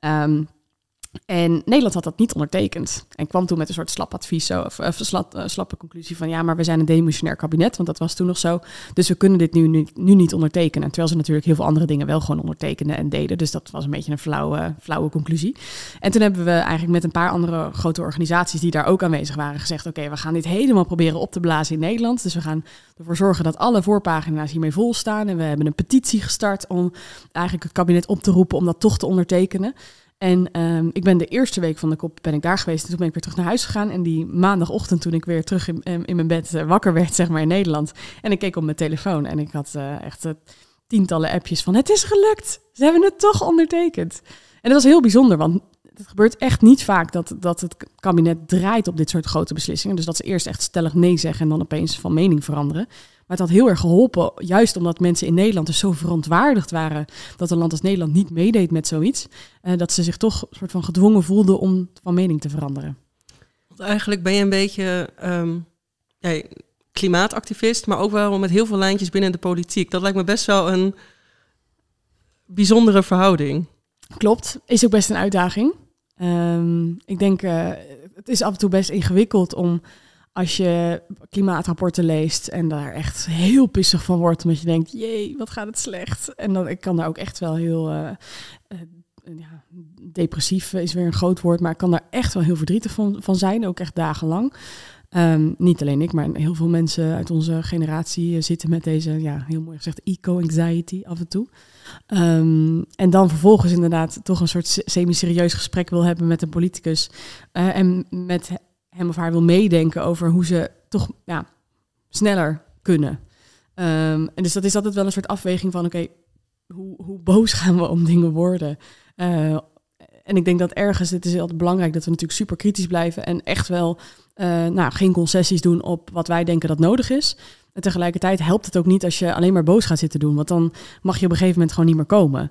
Um, en Nederland had dat niet ondertekend. En kwam toen met een soort slap advies, zo, of, slap, uh, slappe conclusie van ja, maar we zijn een demissionair kabinet, want dat was toen nog zo. Dus we kunnen dit nu, nu, niet ondertekenen. Terwijl ze natuurlijk heel veel andere dingen wel gewoon ondertekenden en deden. Dus dat was een beetje een flauwe, flauwe conclusie. En toen hebben we eigenlijk met een paar andere grote organisaties die daar ook aanwezig waren gezegd: oké, we gaan dit helemaal proberen op te blazen in Nederland. Dus we gaan ervoor zorgen dat alle voorpagina's hiermee vol staan. En we hebben een petitie gestart om eigenlijk het kabinet op te roepen om dat toch te ondertekenen. En um, ik ben de eerste week van de kop ben ik daar geweest. En toen ben ik weer terug naar huis gegaan. En die maandagochtend toen ik weer terug in, in mijn bed uh, wakker werd, zeg maar in Nederland. En ik keek op mijn telefoon en ik had uh, echt uh, tientallen appjes van het is gelukt. Ze hebben het toch ondertekend. En dat was heel bijzonder, want het gebeurt echt niet vaak dat, dat het kabinet draait op dit soort grote beslissingen. Dus dat ze eerst echt stellig nee zeggen en dan opeens van mening veranderen. Maar het had heel erg geholpen, juist omdat mensen in Nederland dus zo verontwaardigd waren dat een land als Nederland niet meedeed met zoiets. Uh, dat ze zich toch een soort van gedwongen voelden om van mening te veranderen. Want eigenlijk ben je een beetje um, ja, klimaatactivist, maar ook wel met heel veel lijntjes binnen de politiek. Dat lijkt me best wel een bijzondere verhouding. Klopt, is ook best een uitdaging. Um, ik denk, uh, het is af en toe best ingewikkeld om als je klimaatrapporten leest en daar echt heel pissig van wordt, omdat je denkt, jee, wat gaat het slecht. En dan, ik kan daar ook echt wel heel uh, uh, ja, depressief is weer een groot woord, maar ik kan daar echt wel heel verdrietig van, van zijn, ook echt dagenlang. Um, niet alleen ik, maar heel veel mensen uit onze generatie zitten met deze, ja, heel mooi gezegd, eco-anxiety af en toe. Um, en dan vervolgens inderdaad toch een soort semi-serieus gesprek wil hebben met een politicus. En met hem of haar wil meedenken over hoe ze toch ja, sneller kunnen. Ehm, en dus dat is altijd wel een soort afweging van, oké, hoe, hoe boos gaan we om dingen worden? Uh, en ik denk dat ergens, het is altijd belangrijk dat we natuurlijk super kritisch blijven en echt wel uh, nou, geen concessies doen op wat wij denken dat nodig is. En tegelijkertijd helpt het ook niet als je alleen maar boos gaat zitten doen, want dan mag je op een gegeven moment gewoon niet meer komen.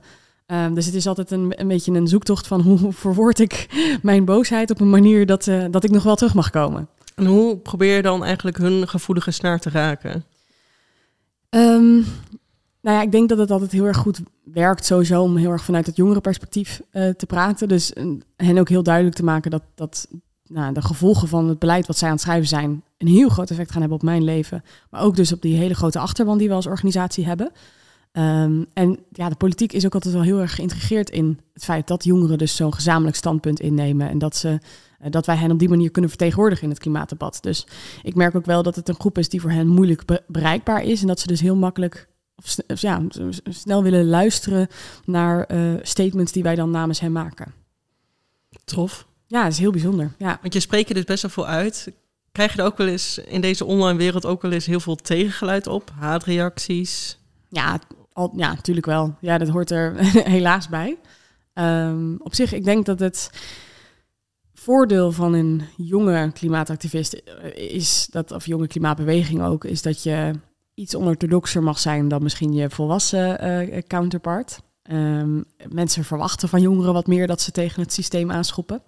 Um, dus het is altijd een, een beetje een zoektocht van hoe verwoord ik mijn boosheid op een manier dat, uh, dat ik nog wel terug mag komen. En hoe probeer je dan eigenlijk hun gevoelige snaar te raken? Um, nou ja, ik denk dat het altijd heel erg goed werkt sowieso om heel erg vanuit het jongere perspectief uh, te praten. Dus uh, hen ook heel duidelijk te maken dat, dat nou, de gevolgen van het beleid wat zij aan het schrijven zijn een heel groot effect gaan hebben op mijn leven. Maar ook dus op die hele grote achterban die we als organisatie hebben. Um, en ja, de politiek is ook altijd wel heel erg geïntegreerd in het feit dat jongeren dus zo'n gezamenlijk standpunt innemen. En dat, ze, uh, dat wij hen op die manier kunnen vertegenwoordigen in het klimaatdebat. Dus ik merk ook wel dat het een groep is die voor hen moeilijk be bereikbaar is. En dat ze dus heel makkelijk of ja, snel willen luisteren naar uh, statements die wij dan namens hem maken. Tof. Ja, dat is heel bijzonder. Ja. Want je spreekt er dus best wel veel uit. Krijg je er ook wel eens in deze online wereld ook wel eens heel veel tegengeluid op? Haatreacties? Ja, al, ja, natuurlijk wel. Ja, dat hoort er helaas bij. Um, op zich, ik denk dat het voordeel van een jonge klimaatactivist is dat, of jonge klimaatbeweging ook, is dat je iets onorthodoxer mag zijn dan misschien je volwassen uh, counterpart. Um, mensen verwachten van jongeren wat meer dat ze tegen het systeem aanschoppen.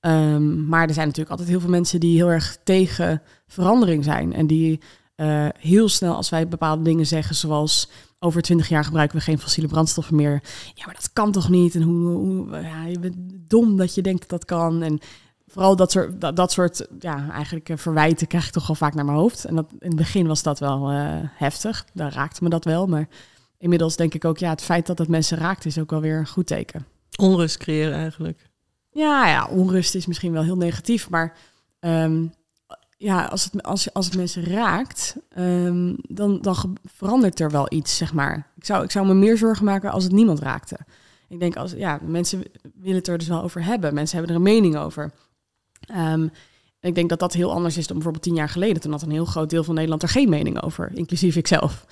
Um, maar er zijn natuurlijk altijd heel veel mensen die heel erg tegen verandering zijn. En die uh, heel snel, als wij bepaalde dingen zeggen, zoals over twintig jaar gebruiken we geen fossiele brandstoffen meer. Ja, maar dat kan toch niet? En hoe, hoe ja, je bent dom dat je denkt dat dat kan. En vooral dat soort, dat, dat soort ja, eigenlijk uh, verwijten krijg ik toch wel vaak naar mijn hoofd. En dat, in het begin was dat wel uh, heftig. Daar raakte me dat wel. Maar inmiddels denk ik ook, ja, het feit dat het mensen raakt is ook wel weer een goed teken. Onrust creëren eigenlijk. Ja, ja onrust is misschien wel heel negatief. Maar um, ja, als het, als, als het mensen raakt, um, dan, dan verandert er wel iets, zeg maar. Ik zou, ik zou me meer zorgen maken als het niemand raakte. Ik denk, als, ja, mensen willen het er dus wel over hebben. Mensen hebben er een mening over. Um, ik denk dat dat heel anders is dan bijvoorbeeld tien jaar geleden. Toen had een heel groot deel van Nederland er geen mening over, inclusief ikzelf.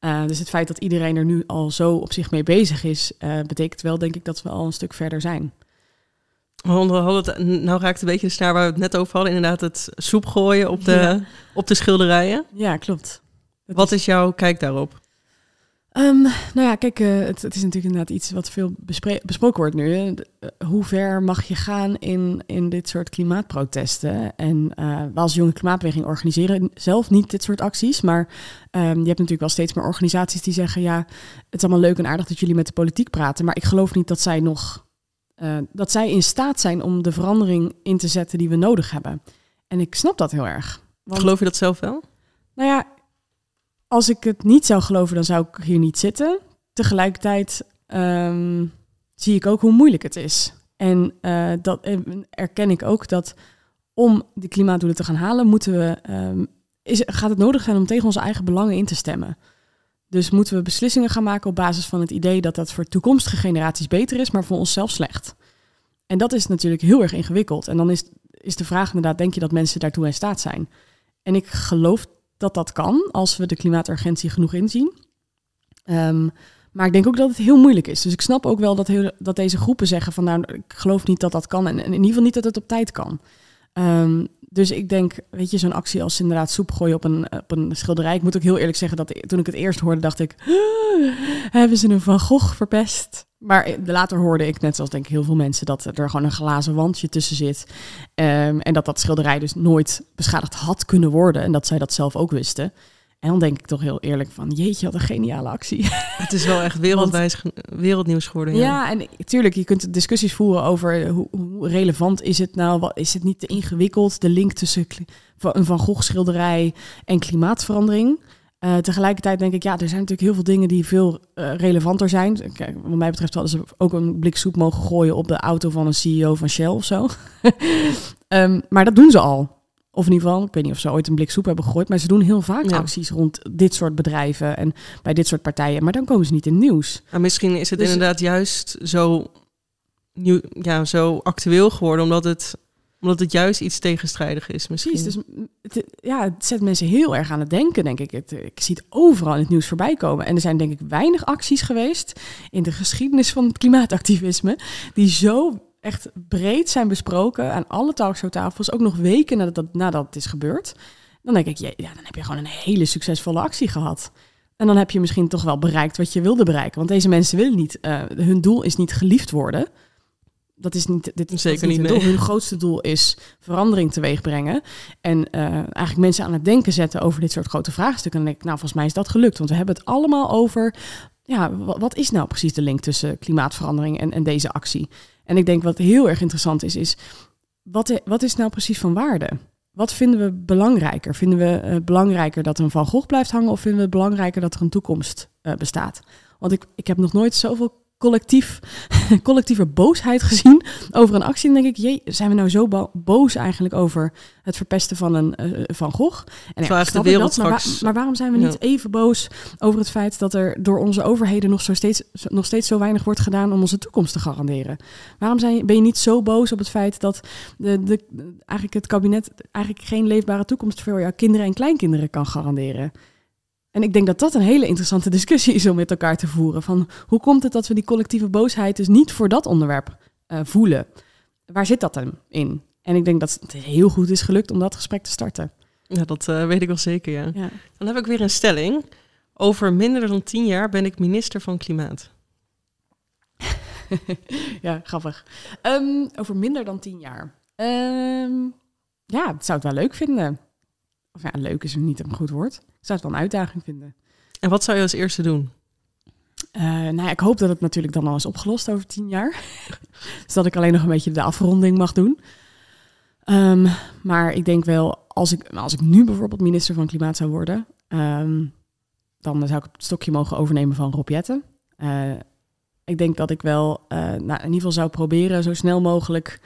Uh, dus het feit dat iedereen er nu al zo op zich mee bezig is, uh, betekent wel, denk ik, dat we al een stuk verder zijn. We hadden het, nou raakt een beetje de snaar waar we het net over hadden. Inderdaad, het soep gooien op de, ja. op de schilderijen. Ja, klopt. Dat Wat is jouw kijk daarop? Um, nou ja, kijk, uh, het, het, is natuurlijk inderdaad iets wat veel besproken wordt nu. Uh, hoe ver mag je gaan in, in dit soort klimaatprotesten? En uh, we als Jonge Klimaatbeweging organiseren zelf niet dit soort acties. Maar um, je hebt natuurlijk wel steeds meer organisaties die zeggen... ja, het is allemaal leuk en aardig dat jullie met de politiek praten... maar ik geloof niet dat zij nog... dat zij in staat zijn om de verandering in te zetten die we nodig hebben. En ik snap dat heel erg. Want, geloof je dat zelf wel? Nou ja, als ik het niet zou geloven, dan zou ik hier niet zitten. Tegelijkertijd um, zie ik ook hoe moeilijk het is. En uh, dat erken ik ook dat om de klimaatdoelen te gaan halen, moeten we, um, is, gaat het nodig zijn om tegen onze eigen belangen in te stemmen. Dus moeten we beslissingen gaan maken op basis van het idee dat dat voor toekomstige generaties beter is, maar voor onszelf slecht. En dat is natuurlijk heel erg ingewikkeld. En dan is, is de vraag inderdaad, denk je dat mensen daartoe in staat zijn? En ik geloof dat dat kan als we de klimaaturgentie genoeg inzien. Um, maar ik denk ook dat het heel moeilijk is. Dus ik snap ook wel dat, heel, dat deze groepen zeggen van nou, ik geloof niet dat dat kan. En, en in ieder geval niet dat het op tijd kan. Um, dus ik denk, weet je, zo'n actie als inderdaad soep gooien op een, op een schilderij. Ik moet ook heel eerlijk zeggen dat toen ik het eerst hoorde, dacht ik, hebben ze een Van Gogh verpest? Maar later hoorde ik, net zoals denk ik heel veel mensen, dat er gewoon een glazen wandje tussen zit. Um, en dat dat schilderij dus nooit beschadigd had kunnen worden. En dat zij dat zelf ook wisten. En dan denk ik toch heel eerlijk van, jeetje, wat een geniale actie. Het is wel echt wereldwijs wereldnieuws geworden. Ja, ja en natuurlijk, je kunt discussies voeren over hoe, hoe, relevant is het nou? Wat, is het niet te ingewikkeld, de link tussen een Van Gogh schilderij en klimaatverandering? Uh, tegelijkertijd denk ik, ja, er zijn natuurlijk heel veel dingen die veel uh, relevanter zijn. Kijk, wat mij betreft hadden ze ook een blik soep mogen gooien op de auto van een CEO van Shell of zo. um, maar dat doen ze al. Of in ieder geval, ik weet niet of ze ooit een blik soep hebben gegooid, maar ze doen heel vaak ja. acties rond dit soort bedrijven en bij dit soort partijen. Maar dan komen ze niet in nieuws. Maar misschien is het dus, inderdaad juist zo, nieuw, ja, zo actueel geworden, omdat het Omdat het juist iets tegenstrijdig is misschien. Precies, dus het, ja, het zet mensen heel erg aan het denken, denk ik. Het, ik zie het overal in het nieuws voorbij komen. En er zijn denk ik weinig acties geweest in de geschiedenis van het klimaatactivisme... die zo echt breed zijn besproken aan alle talkshowtafels, ook nog weken nadat, dat, nadat het is gebeurd. Dan denk ik, ja, dan heb je gewoon een hele succesvolle actie gehad. En dan heb je misschien toch wel bereikt wat je wilde bereiken. Want deze mensen willen niet, uh, hun doel is niet geliefd worden. Dat is niet, dit is Zeker niet hun doel. Hun grootste doel is verandering teweeg brengen. En uh, eigenlijk mensen aan het denken zetten over dit soort grote vraagstukken. En dan denk ik, nou, volgens mij is dat gelukt. Want we hebben het allemaal over, ja, wat is nou precies de link tussen klimaatverandering en, en deze actie? En ik denk wat heel erg interessant is, is wat, wat is nou precies van waarde? Wat vinden we belangrijker? Vinden we uh, belangrijker dat een Van Gogh blijft hangen of vinden we het belangrijker dat er een toekomst uh, bestaat? Want ik, ik heb nog nooit zoveel collectief, collectieve boosheid gezien over een actie. Dan denk ik, jee, zijn we nou zo bo boos eigenlijk over het verpesten van een uh, Van Gogh? En ja, de wereld dat, maar, straks... wa maar, waarom zijn we niet ja. even boos over het feit dat er door onze overheden nog, zo steeds, nog steeds zo weinig wordt gedaan om onze toekomst te garanderen? Waarom zijn, ben je niet zo boos op het feit dat de, de, eigenlijk het kabinet eigenlijk geen leefbare toekomst voor jouw kinderen en kleinkinderen kan garanderen? En ik denk dat dat een hele interessante discussie is om met elkaar te voeren. Van hoe komt het dat we die collectieve boosheid dus niet voor dat onderwerp uh, voelen? Waar zit dat dan in? En ik denk dat het heel goed is gelukt om dat gesprek te starten. Ja, dat uh, weet ik wel zeker, ja. ja. Dan heb ik weer een stelling. Over minder dan tien jaar ben ik minister van Klimaat. ja, grappig. Um, over minder dan tien jaar. Um, ja, ik zou het wel leuk vinden. Of ja, leuk is niet een goed woord. Ik zou het wel een uitdaging vinden. En wat zou je als eerste doen? Uh, nou ja, ik hoop dat het natuurlijk dan al is opgelost over tien jaar. dus dat ik alleen nog een beetje de afronding mag doen. Um, maar ik denk wel, als ik, als ik nu bijvoorbeeld minister van Klimaat zou worden... Um, dan zou ik het stokje mogen overnemen van Rob Jetten. Uh, ik denk dat ik wel uh, nou, in ieder geval zou proberen zo snel mogelijk...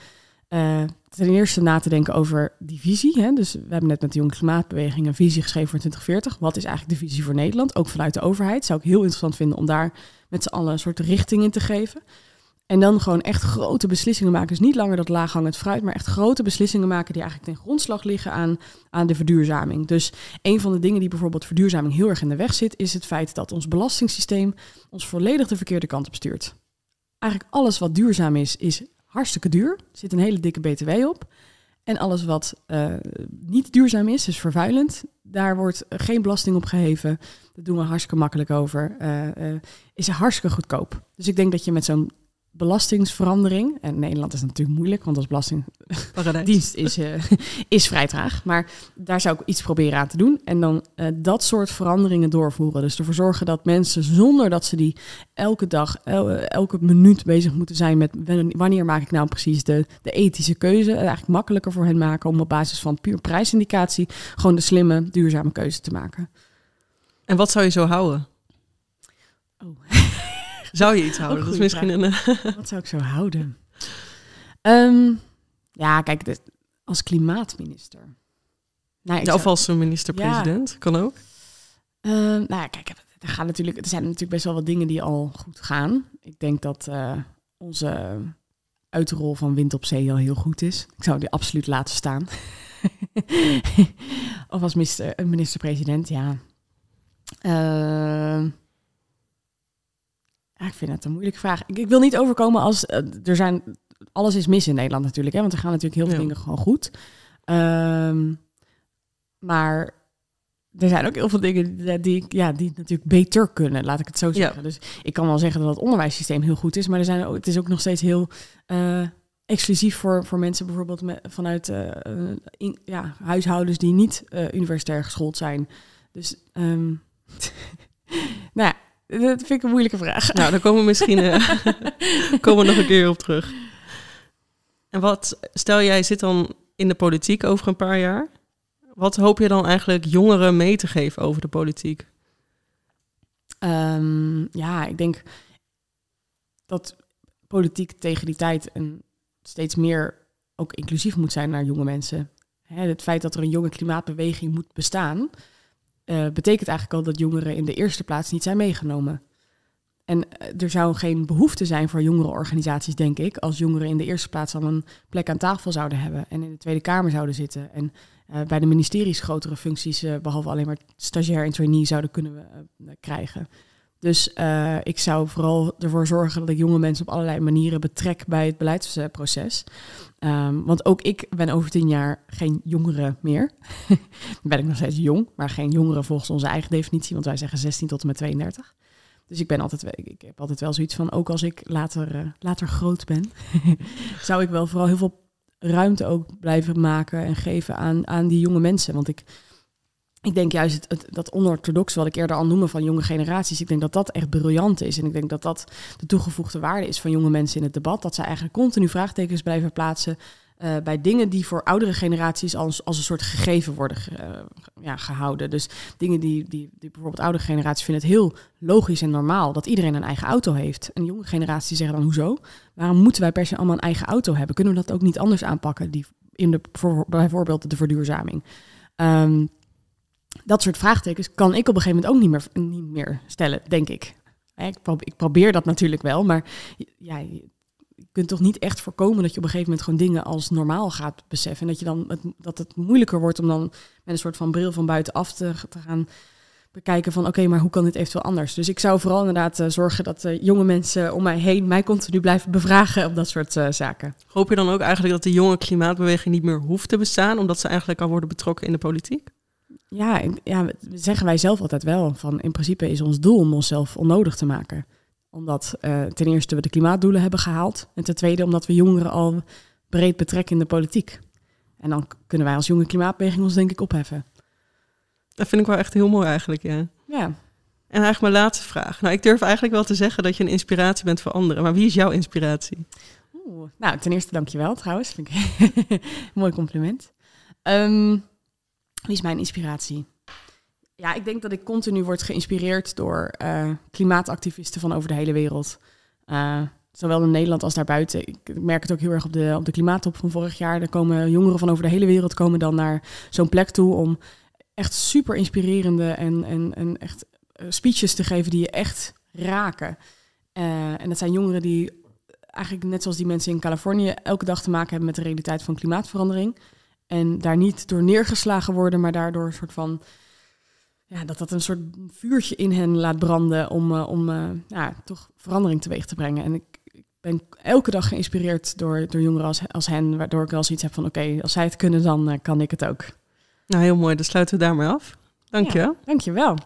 Uh, ten eerste na te denken over die visie. Hè? Dus we hebben net met de Jonge Klimaatbeweging een visie geschreven voor 2040. Wat is eigenlijk de visie voor Nederland? Ook vanuit de overheid. Zou ik heel interessant vinden om daar met z'n allen een soort richting in te geven. En dan gewoon echt grote beslissingen maken. Dus niet langer dat laaghangend fruit, maar echt grote beslissingen maken die eigenlijk ten grondslag liggen aan, aan de verduurzaming. Dus een van de dingen die bijvoorbeeld verduurzaming heel erg in de weg zit, is het feit dat ons belastingssysteem ons volledig de verkeerde kant op stuurt. Eigenlijk alles wat duurzaam is, is hartstikke duur. Er zit een hele dikke BTW op. En alles wat uh, niet duurzaam is, dus vervuilend, daar wordt geen belasting op geheven. Dat doen we hartstikke makkelijk over. Uh, uh, is hartstikke goedkoop. Dus ik denk dat je met zo'n belastingsverandering, en Nederland is natuurlijk moeilijk, want als belastingdienst is, is vrij traag, maar daar zou ik iets proberen aan te doen. En dan dat soort veranderingen doorvoeren. Dus ervoor zorgen dat mensen, zonder dat ze die elke dag, el, elke minuut bezig moeten zijn met wanneer maak ik nou precies de, de ethische keuze, eigenlijk makkelijker voor hen maken om op basis van puur prijsindicatie gewoon de slimme, duurzame keuze te maken. En wat zou je zo houden? Oh. Zou je iets houden? Dat is misschien een. Uh... Wat zou ik zo houden? Um, ja, kijk, als klimaatminister. Nou, ja, zou... Of als minister-president, ja. kan ook. Uh, nou ja, kijk, er, gaan natuurlijk, er zijn natuurlijk best wel wat dingen die al goed gaan. Ik denk dat uh, onze uitrol van wind op zee al heel goed is. Ik zou die absoluut laten staan. of als minister, minister-president, ja. Uh, ja, ik vind het een moeilijke vraag. Ik, ik wil niet overkomen als uh, er zijn. Alles is mis in Nederland natuurlijk, hè? want er gaan natuurlijk heel veel ja. dingen gewoon goed. Um, maar er zijn ook heel veel dingen die, die, ja, die natuurlijk beter kunnen, laat ik het zo zeggen. Ja. Dus ik kan wel zeggen dat het onderwijssysteem heel goed is, maar er zijn ook, het is ook nog steeds heel uh, exclusief voor, voor mensen bijvoorbeeld met, vanuit uh, in, ja, huishoudens die niet uh, universitair geschoold zijn. Dus, um, nou ja, dat vind ik een moeilijke vraag. Nou, daar komen we misschien uh, komen we nog een keer op terug. En wat, stel jij zit dan in de politiek over een paar jaar. Wat hoop je dan eigenlijk jongeren mee te geven over de politiek? Um, ja, ik denk dat politiek tegen die tijd een, steeds meer ook inclusief moet zijn naar jonge mensen. Hè, het feit dat er een jonge klimaatbeweging moet bestaan, uh, betekent eigenlijk al dat jongeren in de eerste plaats niet zijn meegenomen. En er zou geen behoefte zijn voor jongere organisaties, denk ik, als jongeren in de eerste plaats al een plek aan tafel zouden hebben en in de Tweede Kamer zouden zitten. En bij de ministeries grotere functies, behalve alleen maar stagiair en trainee, zouden kunnen krijgen. Dus uh, ik zou vooral ervoor zorgen dat ik jonge mensen op allerlei manieren betrek bij het beleidsproces. Um, want ook ik ben over tien jaar geen jongere meer. Ben ik nog steeds jong, maar geen jongere volgens onze eigen definitie, want wij zeggen 16 tot en met 32. Dus ik ben altijd, ik heb altijd wel zoiets van, ook als ik later, uh, later groot ben, zou ik wel vooral heel veel ruimte ook blijven maken en geven aan, aan die jonge mensen. Want ik ik denk juist het, dat onorthodox, wat ik eerder al noemde van jonge generaties, ik denk dat dat echt briljant is. En ik denk dat dat de toegevoegde waarde is van jonge mensen in het debat. Dat ze eigenlijk continu vraagtekens blijven plaatsen uh, bij dingen die voor oudere generaties als, als een soort gegeven worden uh, ja, gehouden. Dus dingen die, die, die bijvoorbeeld oudere generaties vinden het heel logisch en normaal dat iedereen een eigen auto heeft. En jonge generaties zeggen dan hoezo? Waarom moeten wij per se allemaal een eigen auto hebben? Kunnen we dat ook niet anders aanpakken? Die, in de, voor, bijvoorbeeld de verduurzaming. Um, dat soort vraagtekens kan ik op een gegeven moment ook niet meer, niet meer stellen, denk ik. Ik probeer, ik probeer dat natuurlijk wel, maar je kunt toch niet echt voorkomen dat je op een gegeven moment gewoon dingen als normaal gaat beseffen. En dat, je dan het, dat het moeilijker wordt om dan met een soort van bril van buitenaf te, gaan bekijken van oké, maar hoe kan dit eventueel anders? Dus ik zou vooral inderdaad uh, zorgen dat uh, jonge mensen om mij heen mij continu blijven bevragen op dat soort uh, zaken. Hoop je dan ook eigenlijk dat de jonge klimaatbeweging niet meer hoeft te bestaan, omdat ze eigenlijk al worden betrokken in de politiek? Ja, ja, zeggen wij zelf altijd wel. Van in principe is ons doel om onszelf onnodig te maken. Omdat uh, ten eerste we de klimaatdoelen hebben gehaald. En ten tweede omdat we jongeren al breed betrekken in de politiek. En dan kunnen wij als jonge klimaatbeweging ons denk ik opheffen. Dat vind ik wel echt heel mooi eigenlijk, ja. Ja. En eigenlijk mijn laatste vraag. Nou, ik durf eigenlijk wel te zeggen dat je een inspiratie bent voor anderen. Maar wie is jouw inspiratie? Oeh, nou, ten eerste dankjewel trouwens. Vind ik mooi compliment. Um, wie is mijn inspiratie? Ja, ik denk dat ik continu word geïnspireerd door uh, klimaatactivisten van over de hele wereld. Uh, zowel in Nederland als daarbuiten. Ik merk het ook heel erg op de, op de klimaattop van vorig jaar. Er komen jongeren van over de hele wereld komen dan naar zo'n plek toe om echt super inspirerende en, en, en echt uh, speeches te geven die je echt raken. en dat zijn jongeren die eigenlijk net zoals die mensen in Californië elke dag te maken hebben met de realiteit van klimaatverandering. En daar niet door neergeslagen worden, maar daardoor een soort van. Ja, dat dat een soort vuurtje in hen laat branden om, uh, om uh, ja, toch verandering teweeg te brengen. En ik, ik, ben elke dag geïnspireerd door, door jongeren als, als hen, waardoor ik wel zoiets heb van: oké, als zij het kunnen, dan uh, kan ik het ook. Nou, heel mooi. Dan sluiten we daarmee af. Dank je. Ja, dank je wel.